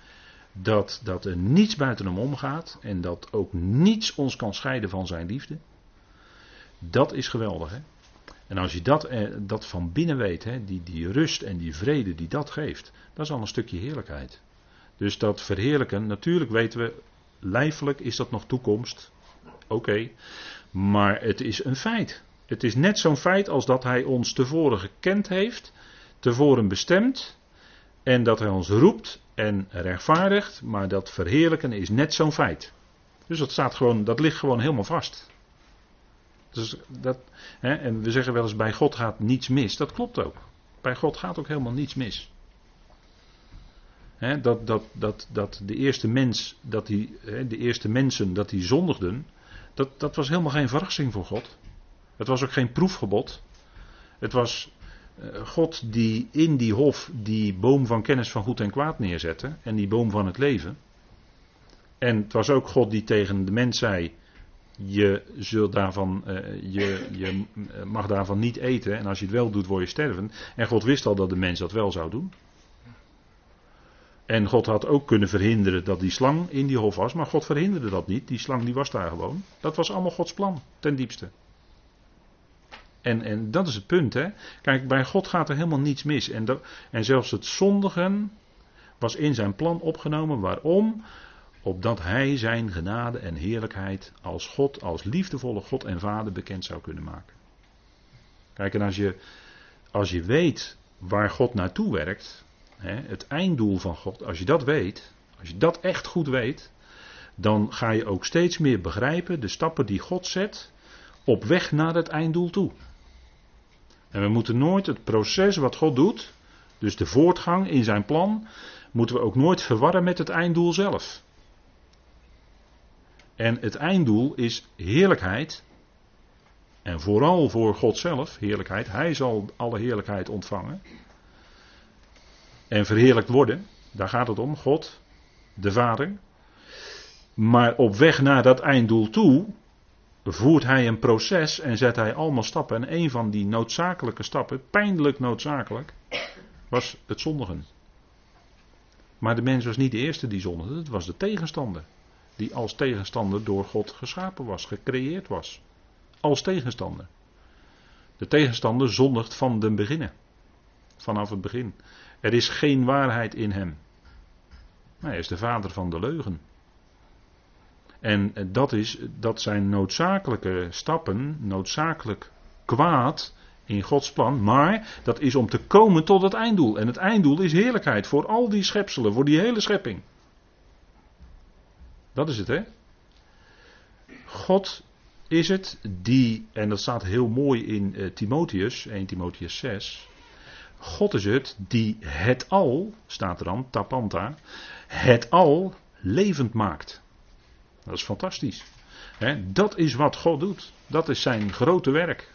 dat, dat er niets buiten hem omgaat en dat ook niets ons kan scheiden van zijn liefde. Dat is geweldig. Hè? En als je dat, eh, dat van binnen weet, hè, die, die rust en die vrede die dat geeft, dat is al een stukje heerlijkheid. Dus dat verheerlijken, natuurlijk weten we, lijfelijk is dat nog toekomst. Oké, maar het is een feit. Het is net zo'n feit als dat hij ons tevoren gekend heeft, tevoren bestemd, en dat hij ons roept en rechtvaardigt, maar dat verheerlijken is net zo'n feit. Dus dat, staat gewoon, dat ligt gewoon helemaal vast. Dus dat, hè, en we zeggen wel eens bij God gaat niets mis. Dat klopt ook. Bij God gaat ook helemaal niets mis. Hè, dat, dat, dat, dat de eerste mens, dat die, hè, de eerste mensen, dat die zondigden, dat, dat was helemaal geen verrassing voor God. Het was ook geen proefgebod. Het was eh, God die in die hof die boom van kennis van goed en kwaad neerzette. En die boom van het leven. En het was ook God die tegen de mens zei: je, daarvan, uh, je, je mag daarvan niet eten. En als je het wel doet, word je sterven. En God wist al dat de mens dat wel zou doen. En God had ook kunnen verhinderen dat die slang in die hof was. Maar God verhinderde dat niet. Die slang die was daar gewoon. Dat was allemaal Gods plan, ten diepste. En, en dat is het punt. Hè? Kijk, bij God gaat er helemaal niets mis. En, en zelfs het zondigen was in zijn plan opgenomen. Waarom? Opdat hij zijn genade en heerlijkheid als God, als liefdevolle God en Vader bekend zou kunnen maken. Kijk, en als je, als je weet waar God naartoe werkt, hè, het einddoel van God, als je dat weet, als je dat echt goed weet, dan ga je ook steeds meer begrijpen de stappen die God zet op weg naar het einddoel toe. En we moeten nooit het proces wat God doet, dus de voortgang in zijn plan, moeten we ook nooit verwarren met het einddoel zelf. En het einddoel is heerlijkheid. En vooral voor God zelf, heerlijkheid. Hij zal alle heerlijkheid ontvangen. En verheerlijkt worden. Daar gaat het om. God, de Vader. Maar op weg naar dat einddoel toe voert hij een proces en zet hij allemaal stappen. En een van die noodzakelijke stappen, pijnlijk noodzakelijk, was het zondigen. Maar de mens was niet de eerste die zondigde, het was de tegenstander die als tegenstander door God geschapen was, gecreëerd was. Als tegenstander. De tegenstander zondigt van den beginnen. Vanaf het begin. Er is geen waarheid in hem. Hij is de vader van de leugen. En dat, is, dat zijn noodzakelijke stappen, noodzakelijk kwaad in Gods plan. Maar dat is om te komen tot het einddoel. En het einddoel is heerlijkheid voor al die schepselen, voor die hele schepping. Dat is het, hè? God is het die, en dat staat heel mooi in uh, Timotheus, 1 Timotheus 6. God is het die het al, staat er dan, tapanta, het al levend maakt. Dat is fantastisch. dat is wat God doet. Dat is zijn grote werk.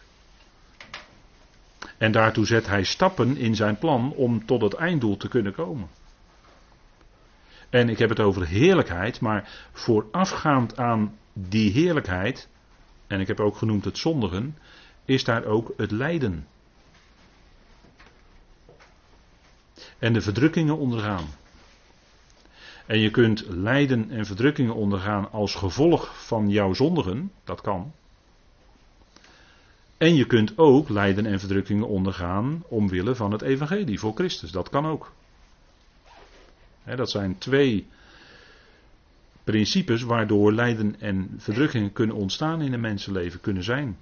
En daartoe zet hij stappen in zijn plan om tot het einddoel te kunnen komen. En ik heb het over heerlijkheid, maar voorafgaand aan die heerlijkheid, en ik heb ook genoemd het zondigen, is daar ook het lijden. En de verdrukkingen ondergaan. En je kunt lijden en verdrukkingen ondergaan als gevolg van jouw zondigen, dat kan. En je kunt ook lijden en verdrukkingen ondergaan omwille van het evangelie voor Christus, dat kan ook dat zijn twee principes waardoor lijden en verdrukkingen kunnen ontstaan in een mensenleven, kunnen zijn.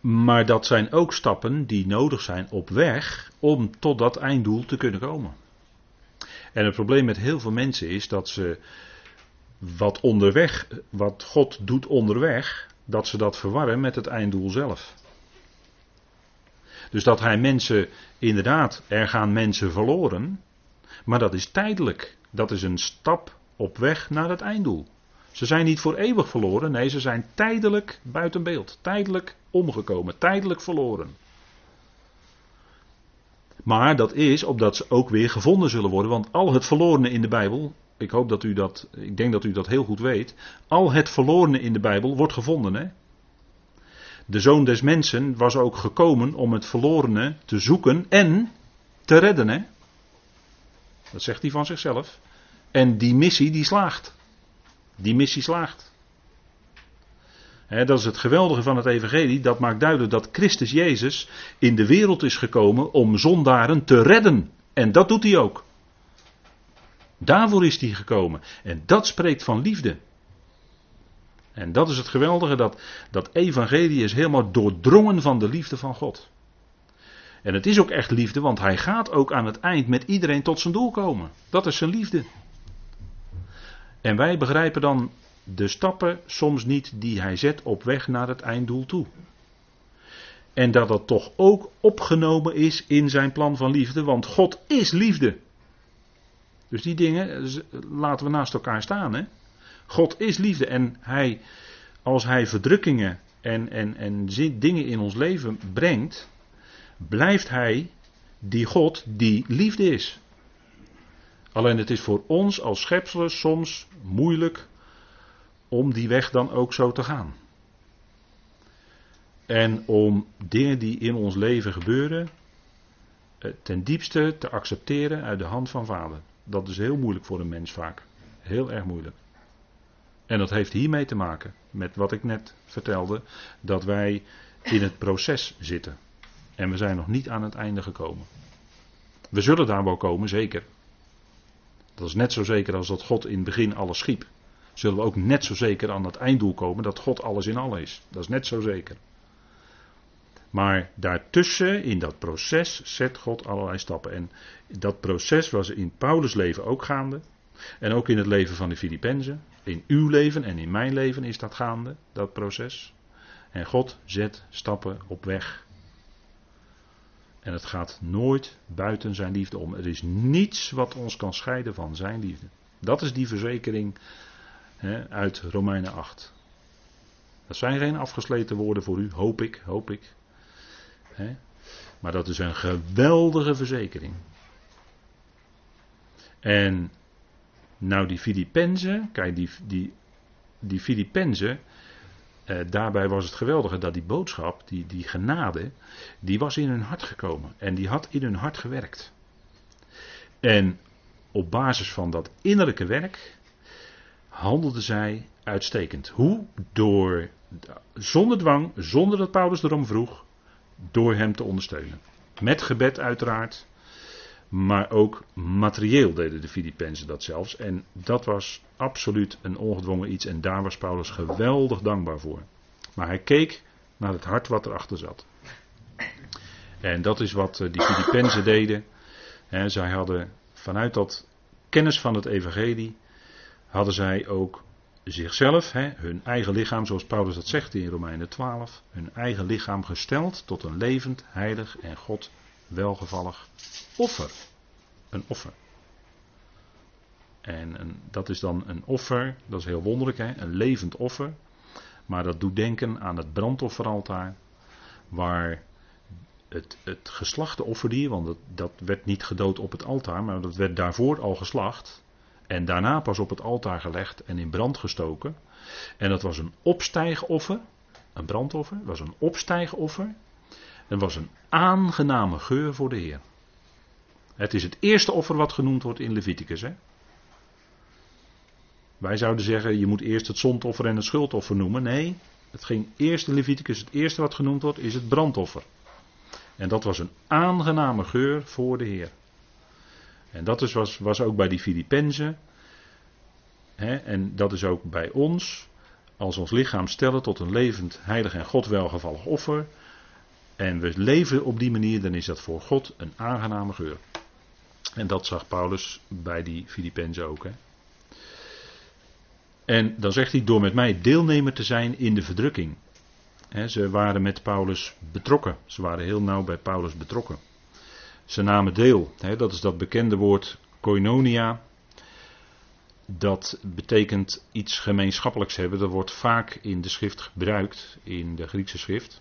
Maar dat zijn ook stappen die nodig zijn op weg om tot dat einddoel te kunnen komen. En het probleem met heel veel mensen is dat ze wat onderweg, wat God doet onderweg, dat ze dat verwarren met het einddoel zelf. Dus dat hij mensen, inderdaad, er gaan mensen verloren, maar dat is tijdelijk. Dat is een stap op weg naar het einddoel. Ze zijn niet voor eeuwig verloren, nee, ze zijn tijdelijk buiten beeld, tijdelijk omgekomen, tijdelijk verloren. Maar dat is opdat ze ook weer gevonden zullen worden, want al het verlorene in de Bijbel, ik hoop dat u dat, ik denk dat u dat heel goed weet, al het verlorene in de Bijbel wordt gevonden. Hè? De zoon des mensen was ook gekomen om het verlorene te zoeken en te redden. Hè? Dat zegt hij van zichzelf. En die missie die slaagt. Die missie slaagt. dat is het geweldige van het Evangelie. Dat maakt duidelijk dat Christus Jezus in de wereld is gekomen om zondaren te redden. En dat doet hij ook. Daarvoor is hij gekomen. En dat spreekt van liefde. En dat is het geweldige, dat, dat evangelie is helemaal doordrongen van de liefde van God. En het is ook echt liefde, want hij gaat ook aan het eind met iedereen tot zijn doel komen. Dat is zijn liefde. En wij begrijpen dan de stappen soms niet die hij zet op weg naar het einddoel toe. En dat dat toch ook opgenomen is in zijn plan van liefde, want God is liefde. Dus die dingen laten we naast elkaar staan. Hè? God is liefde en hij, als hij verdrukkingen en, en, en dingen in ons leven brengt, blijft hij die God die liefde is. Alleen het is voor ons als schepselen soms moeilijk om die weg dan ook zo te gaan. En om dingen die in ons leven gebeuren eh, ten diepste te accepteren uit de hand van Vader. Dat is heel moeilijk voor een mens vaak. Heel erg moeilijk. En dat heeft hiermee te maken met wat ik net vertelde, dat wij in het proces zitten. En we zijn nog niet aan het einde gekomen. We zullen daar wel komen, zeker. Dat is net zo zeker als dat God in het begin alles schiep. Zullen we ook net zo zeker aan het einddoel komen dat God alles in alles is. Dat is net zo zeker. Maar daartussen, in dat proces, zet God allerlei stappen. En dat proces was in Paulus' leven ook gaande. En ook in het leven van de Filippenzen. In uw leven en in mijn leven is dat gaande, dat proces. En God zet stappen op weg. En het gaat nooit buiten zijn liefde om. Er is niets wat ons kan scheiden van zijn liefde. Dat is die verzekering hè, uit Romeinen 8. Dat zijn geen afgesleten woorden voor u, hoop ik, hoop ik. Hè. Maar dat is een geweldige verzekering. En nou, die Filippenzen, kijk, die, die, die eh, daarbij was het geweldige dat die boodschap, die, die genade, die was in hun hart gekomen. En die had in hun hart gewerkt. En op basis van dat innerlijke werk handelden zij uitstekend. Hoe? Door, zonder dwang, zonder dat Paulus erom vroeg, door hem te ondersteunen. Met gebed uiteraard. Maar ook materieel deden de Filippenzen dat zelfs. En dat was absoluut een ongedwongen iets. En daar was Paulus geweldig dankbaar voor. Maar hij keek naar het hart wat erachter zat. En dat is wat eh, die Filippenzen deden. zij hadden vanuit dat kennis van het evangelie, hadden zij ook zichzelf, hun eigen lichaam, zoals Paulus dat zegt in Romeinen 12, hun eigen lichaam gesteld tot een levend, heilig en God welgevallig offer. Een offer. En dat is dan een offer, dat is heel wonderlijk, hè? een levend offer. Maar dat doet denken aan het brandofferaltaar, waar het, het geslachte offerdier, want dat, dat werd niet gedood op het altaar, maar dat werd daarvoor al geslacht. En daarna pas op het altaar gelegd en in brand gestoken. En dat was een opstijgoffer, een brandoffer, was een opstijgoffer. Het was een aangename geur voor de Heer. Het is het eerste offer wat genoemd wordt in Leviticus. Hè? Wij zouden zeggen, je moet eerst het zondoffer en het schuldoffer noemen. Nee, het ging eerst in Leviticus, het eerste wat genoemd wordt, is het brandoffer. En dat was een aangename geur voor de Heer. En dat is, was, was ook bij die Filippenzen. En dat is ook bij ons. Als ons lichaam stellen tot een levend, heilig en God welgevallig offer en we leven op die manier, dan is dat voor God een aangename geur. En dat zag Paulus bij die Filippenzen ook. Hè. En dan zegt hij, door met mij deelnemer te zijn in de verdrukking. ze waren met Paulus betrokken. Ze waren heel nauw bij Paulus betrokken. Ze namen deel. dat is dat bekende woord koinonia. Dat betekent iets gemeenschappelijks hebben. Dat wordt vaak in de schrift gebruikt, in de Griekse schrift.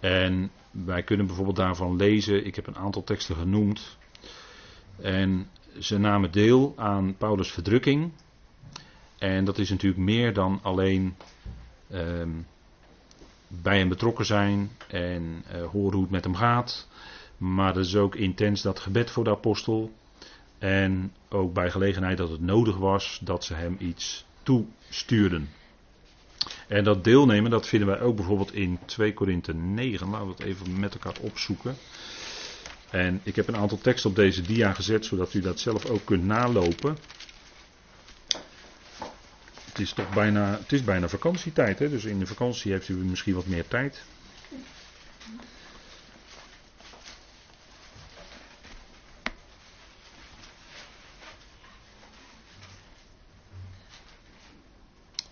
En wij kunnen bijvoorbeeld daarvan lezen, ik heb een aantal teksten genoemd. En ze namen deel aan Paulus' verdrukking. En dat is natuurlijk meer dan alleen ehm, bij hem betrokken zijn en uh, horen hoe het met hem gaat. Maar dat is ook intens dat gebed voor de apostel. En ook bij gelegenheid dat het nodig was dat ze hem iets toestuurden. En dat deelnemen, dat vinden wij ook bijvoorbeeld in 2 Korinthe 9. Laten we het even met elkaar opzoeken. En ik heb een aantal teksten op deze dia gezet, zodat u dat zelf ook kunt nalopen. Het is toch bijna, het is bijna vakantietijd, hè? dus in de vakantie heeft u misschien wat meer tijd.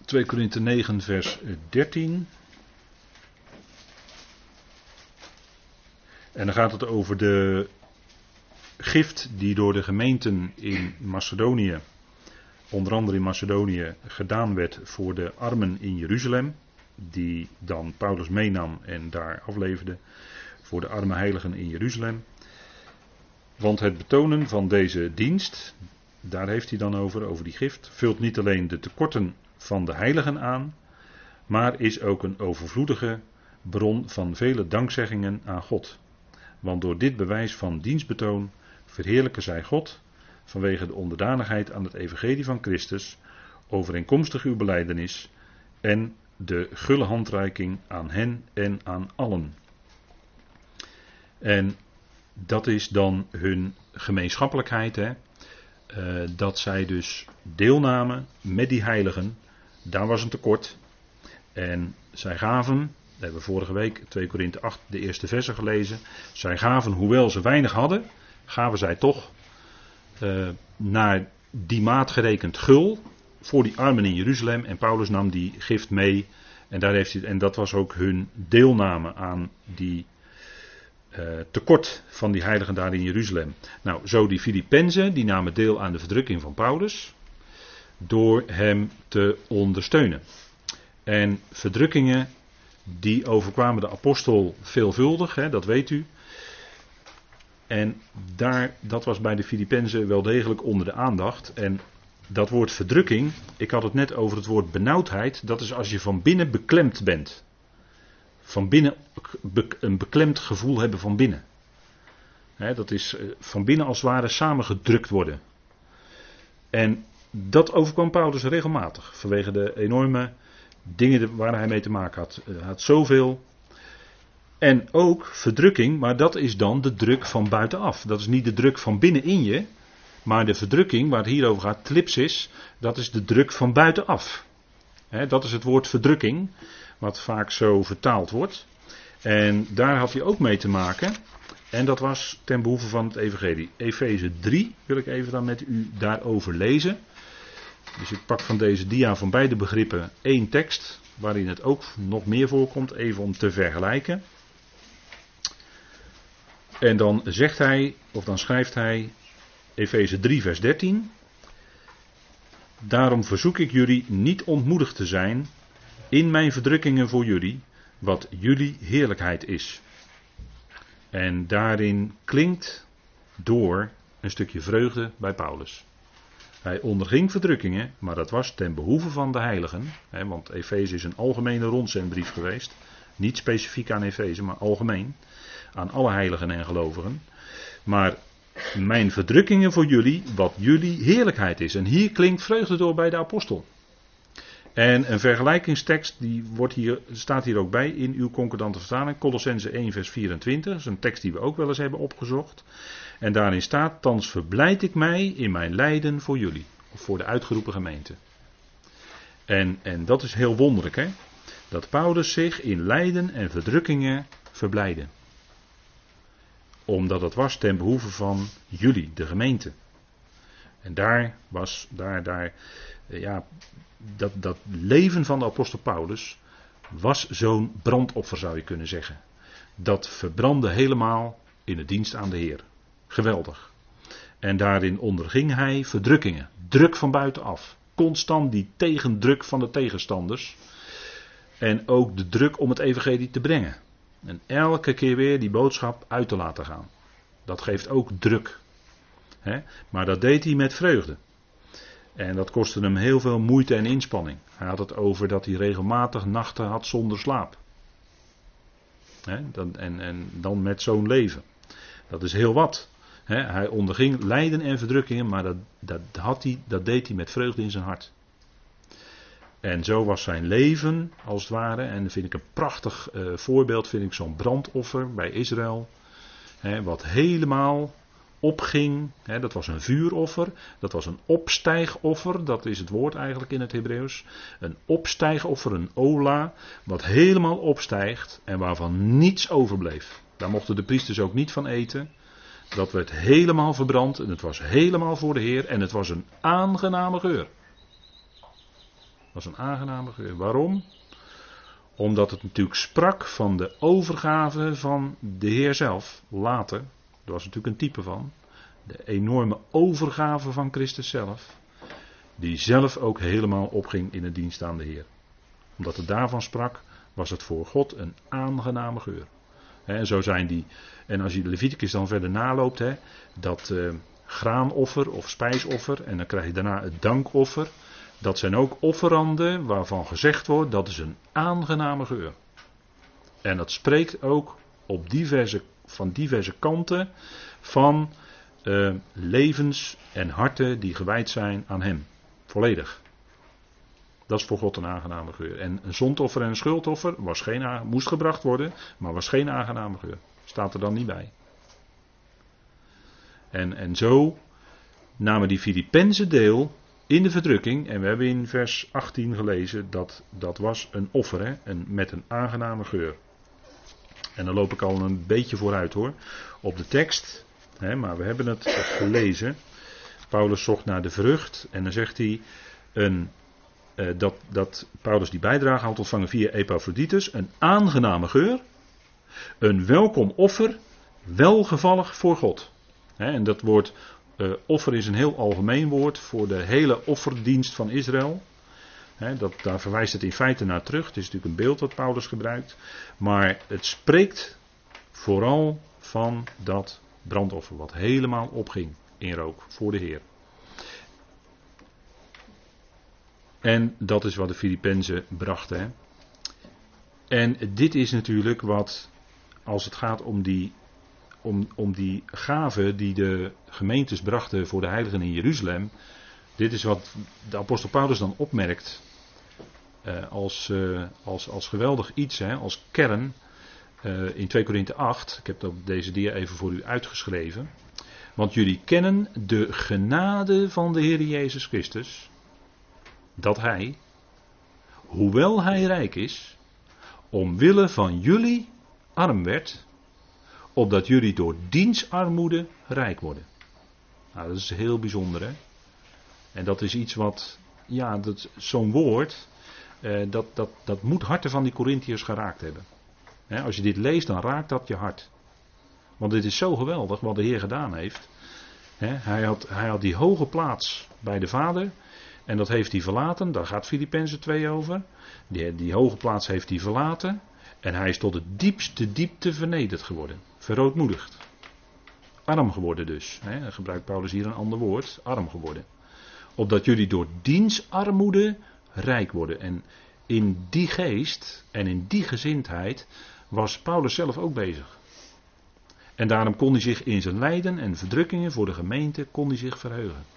2 Korinthe 9, vers 13. En dan gaat het over de gift die door de gemeenten in Macedonië, onder andere in Macedonië, gedaan werd voor de armen in Jeruzalem. Die dan Paulus meenam en daar afleverde voor de arme heiligen in Jeruzalem. Want het betonen van deze dienst, daar heeft hij dan over, over die gift, vult niet alleen de tekorten van de heiligen aan, maar is ook een overvloedige bron van vele dankzeggingen aan God. Want door dit bewijs van dienstbetoon verheerlijken zij God vanwege de onderdanigheid aan het evangelie van Christus, overeenkomstig uw beleidenis en de gulle handreiking aan hen en aan allen. En dat is dan hun gemeenschappelijkheid, hè? Uh, dat zij dus deelnamen met die heiligen daar was een tekort. En zij gaven, dat hebben we vorige week 2 Korinthe 8 de eerste versen gelezen. Zij gaven, hoewel ze weinig hadden, gaven zij toch uh, naar die maat gerekend gul voor die armen in Jeruzalem. En Paulus nam die gift mee. En, daar heeft hij, en dat was ook hun deelname aan die uh, tekort van die heiligen daar in Jeruzalem. Nou, zo die Filippenzen, die namen deel aan de verdrukking van Paulus door hem te ondersteunen. En verdrukkingen die overkwamen de apostel veelvuldig, hè, dat weet u. En daar, dat was bij de Filippenzen wel degelijk onder de aandacht. En dat woord verdrukking, ik had het net over het woord benauwdheid, dat is als je van binnen beklemd bent. Van binnen een beklemd gevoel hebben van binnen. dat is eh, van binnen als het ware samengedrukt worden. En dat overkwam Paulus regelmatig. Vanwege de enorme dingen waar hij mee te maken had. Hij had zoveel. En ook verdrukking, maar dat is dan de druk van buitenaf. Dat is niet de druk van binnenin je. Maar de verdrukking, waar het hier over gaat, tripsis, dat is de druk van buitenaf. dat is het woord verdrukking, wat vaak zo vertaald wordt. En daar had hij ook mee te maken. En dat was ten behoeve van het Evangelie. Efeze 3 wil ik even dan met u daarover lezen. Dus ik pak van deze dia van beide begrippen één tekst, waarin het ook nog meer voorkomt, even om te vergelijken. En dan zegt hij, of dan schrijft hij, Efeze 3, vers 13. Daarom verzoek ik jullie niet ontmoedigd te zijn in mijn verdrukkingen voor jullie, wat jullie heerlijkheid is. En daarin klinkt door een stukje vreugde bij Paulus. Hij onderging verdrukkingen, maar dat was ten behoeve van de heiligen. Hè, want Efeze is een algemene rondzendbrief geweest. Niet specifiek aan Efeze, maar algemeen. Aan alle heiligen en gelovigen. Maar mijn verdrukkingen voor jullie, wat jullie heerlijkheid is. En hier klinkt vreugde door bij de apostel. En een vergelijkingstekst, die wordt hier, staat hier ook bij in uw concordante vertaling. Colossense 1 vers 24. Dat is een tekst die we ook wel eens hebben opgezocht. En daarin staat, thans verblijd ik mij in mijn lijden voor jullie. Of voor de uitgeroepen gemeente. En, en dat is heel wonderlijk hè. dat Paulus zich in lijden en verdrukkingen verblijde. Omdat het was ten behoeve van jullie, de gemeente. En daar was, daar, daar, eh, ja, dat, dat leven van de apostel Paulus was zo'n brandoffer zou je kunnen zeggen. Dat verbrandde helemaal in de dienst aan de Heer. Geweldig. En daarin onderging hij verdrukkingen. Druk van buitenaf. Constant die tegendruk van de tegenstanders. En ook de druk om het evangelie te brengen. En elke keer weer die boodschap uit te laten gaan. Dat geeft ook druk. Maar dat deed hij met vreugde. En dat kostte hem heel veel moeite en inspanning. Hij had het over dat hij regelmatig nachten had zonder slaap. en, en dan met zo'n leven. Dat is heel wat. Hij onderging lijden en verdrukkingen, maar dat, dat, had hij, dat deed hij met vreugde in zijn hart. En zo was zijn leven, als het ware, en dat vind ik een prachtig uh, voorbeeld, vind ik zo'n brandoffer bij Israël. wat helemaal opging. Dat was een vuuroffer. Dat was een opstijgoffer. Dat is het woord eigenlijk in het Hebreeuws. Een opstijgoffer, een ola. Wat helemaal opstijgt en waarvan niets overbleef. Daar mochten de priesters ook niet van eten. Dat werd helemaal verbrand en het was helemaal voor de Heer en het was een aangename geur. Het was een aangename geur. Waarom? Omdat het natuurlijk sprak van de overgave van de Heer zelf, later, er was natuurlijk een type van. De enorme overgave van Christus zelf. Die zelf ook helemaal opging in het dienst aan de Heer. Omdat het daarvan sprak, was het voor God een aangename geur. En zo zijn die. En als je de Leviticus dan verder naloopt, dat uh, graanoffer of spijsoffer, en dan krijg je daarna het dankoffer. Dat zijn ook offeranden waarvan gezegd wordt dat is een aangename geur. En dat spreekt ook op diverse van diverse kanten van uh, levens en harten die gewijd zijn aan Hem. Volledig. Dat is voor God een aangename geur. En een zondoffer en een schuldoffer was geen, moest gebracht worden, maar was geen aangename geur. Staat er dan niet bij. En, en zo namen die Filippenzen deel in de verdrukking. En we hebben in vers 18 gelezen dat dat was een offer hè, en met een aangename geur. En dan loop ik al een beetje vooruit hoor. Op de tekst. Hè, maar we hebben het gelezen. Paulus zocht naar de vrucht. En dan zegt hij. Een, eh, dat, dat Paulus die bijdrage had ontvangen via Epaphroditus. Een aangename geur. Een welkom offer. Welgevallig voor God. En dat woord uh, offer is een heel algemeen woord voor de hele offerdienst van Israël dat, daar verwijst het in feite naar terug. Het is natuurlijk een beeld dat Paulus gebruikt. Maar het spreekt vooral van dat brandoffer wat helemaal opging in rook voor de Heer. En dat is wat de Filippenzen brachten. En dit is natuurlijk wat, als het gaat om die, om, om die gaven die de gemeentes brachten voor de heiligen in Jeruzalem. Dit is wat de apostel Paulus dan opmerkt uh, als, uh, als, als geweldig iets, hè, als kern. Uh, in 2 Korinthe 8, ik heb dat deze dia even voor u uitgeschreven. Want jullie kennen de genade van de Heer Jezus Christus. Dat Hij, hoewel Hij rijk is, omwille van jullie arm werd, opdat jullie door diens armoede rijk worden. Nou, dat is heel bijzonder, hè? En dat is iets wat, ja, zo'n woord, eh, dat, dat, dat moet harten van die Corinthiërs geraakt hebben. als je dit leest, dan raakt dat je hart. Want dit is zo geweldig wat de Heer gedaan heeft. hij, had, hij had die hoge plaats bij de Vader. En dat heeft hij verlaten. Daar gaat Filippenzen 2 over. Die, die hoge plaats heeft hij verlaten. En hij is tot de diepste diepte vernederd geworden. Verrootmoedigd. Arm geworden dus. He, gebruikt Paulus hier een ander woord. Arm geworden. Opdat jullie door diens armoede rijk worden. En in die geest en in die gezindheid was Paulus zelf ook bezig. En daarom kon hij zich in zijn lijden en verdrukkingen voor de gemeente kon hij zich verheugen.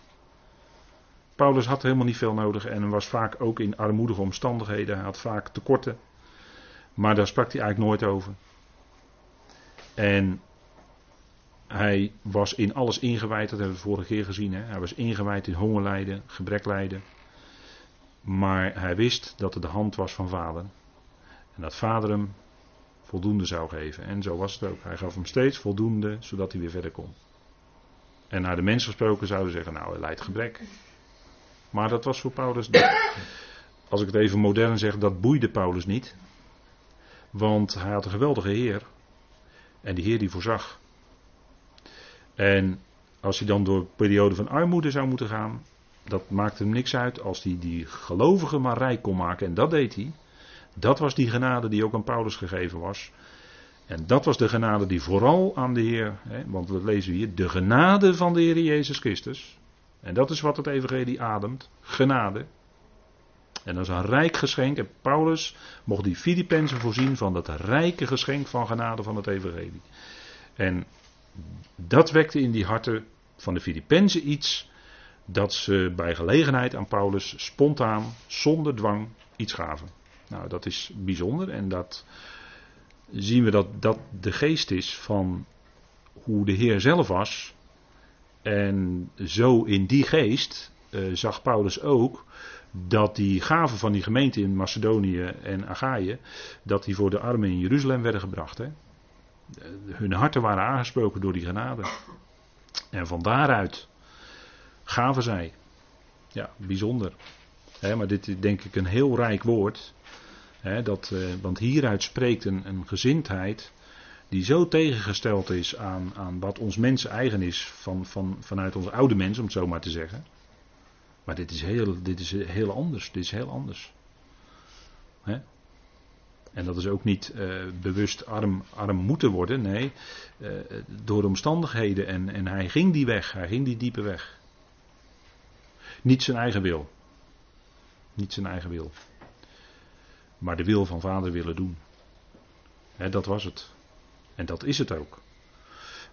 Paulus had helemaal niet veel nodig en was vaak ook in armoedige omstandigheden. Hij had vaak tekorten. Maar daar sprak hij eigenlijk nooit over. En hij was in alles ingewijd, dat hebben we vorige keer gezien. Hè? Hij was ingewijd in hongerlijden, gebreklijden. Maar hij wist dat het de hand was van vader. En dat vader hem voldoende zou geven. En zo was het ook. Hij gaf hem steeds voldoende, zodat hij weer verder kon. En naar de mens gesproken zouden zeggen, nou, hij leidt gebrek. Maar dat was voor Paulus, als ik het even modern zeg, dat boeide Paulus niet. Want hij had een geweldige Heer. En die Heer die voorzag. En als hij dan door een periode van armoede zou moeten gaan, dat maakte hem niks uit als hij die gelovigen maar rijk kon maken. En dat deed hij. Dat was die genade die ook aan Paulus gegeven was. En dat was de genade die vooral aan de Heer, hè, want we lezen hier, de genade van de Heer Jezus Christus. En dat is wat het Evangelie ademt, genade. En dat is een rijk geschenk. En Paulus mocht die Filippenzen voorzien van dat rijke geschenk van genade van het Evangelie. En dat wekte in die harten van de Filippenzen iets dat ze bij gelegenheid aan Paulus spontaan, zonder dwang, iets gaven. Nou, dat is bijzonder en dat zien we dat dat de geest is van hoe de Heer zelf was. En zo in die geest uh, zag Paulus ook dat die gaven van die gemeente in Macedonië en Achaïe, dat die voor de armen in Jeruzalem werden gebracht. Hè? Hun harten waren aangesproken door die genade. En van daaruit gaven zij. Ja, bijzonder. maar dit is denk ik een heel rijk woord. dat, eh, want hieruit spreekt een gezindheid die zo tegengesteld is aan, aan wat ons mens eigen is van, van, vanuit onze oude mens, om het zo maar te zeggen. Maar dit is heel, dit is heel anders. Dit is heel anders. En dat is ook niet uh, bewust arm, arm moeten worden. Nee, uh, door omstandigheden. En, en hij ging die weg. Hij ging die diepe weg. Niet zijn eigen wil. Niet zijn eigen wil. Maar de wil van vader willen doen. dat was het. En dat is het ook.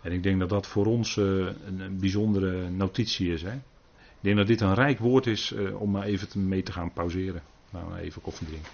En ik denk dat dat voor ons uh, een, bijzondere notitie is. Hè? Ik denk dat dit een rijk woord is uh, om maar even mee te gaan pauzeren. Nou, even koffie drinken.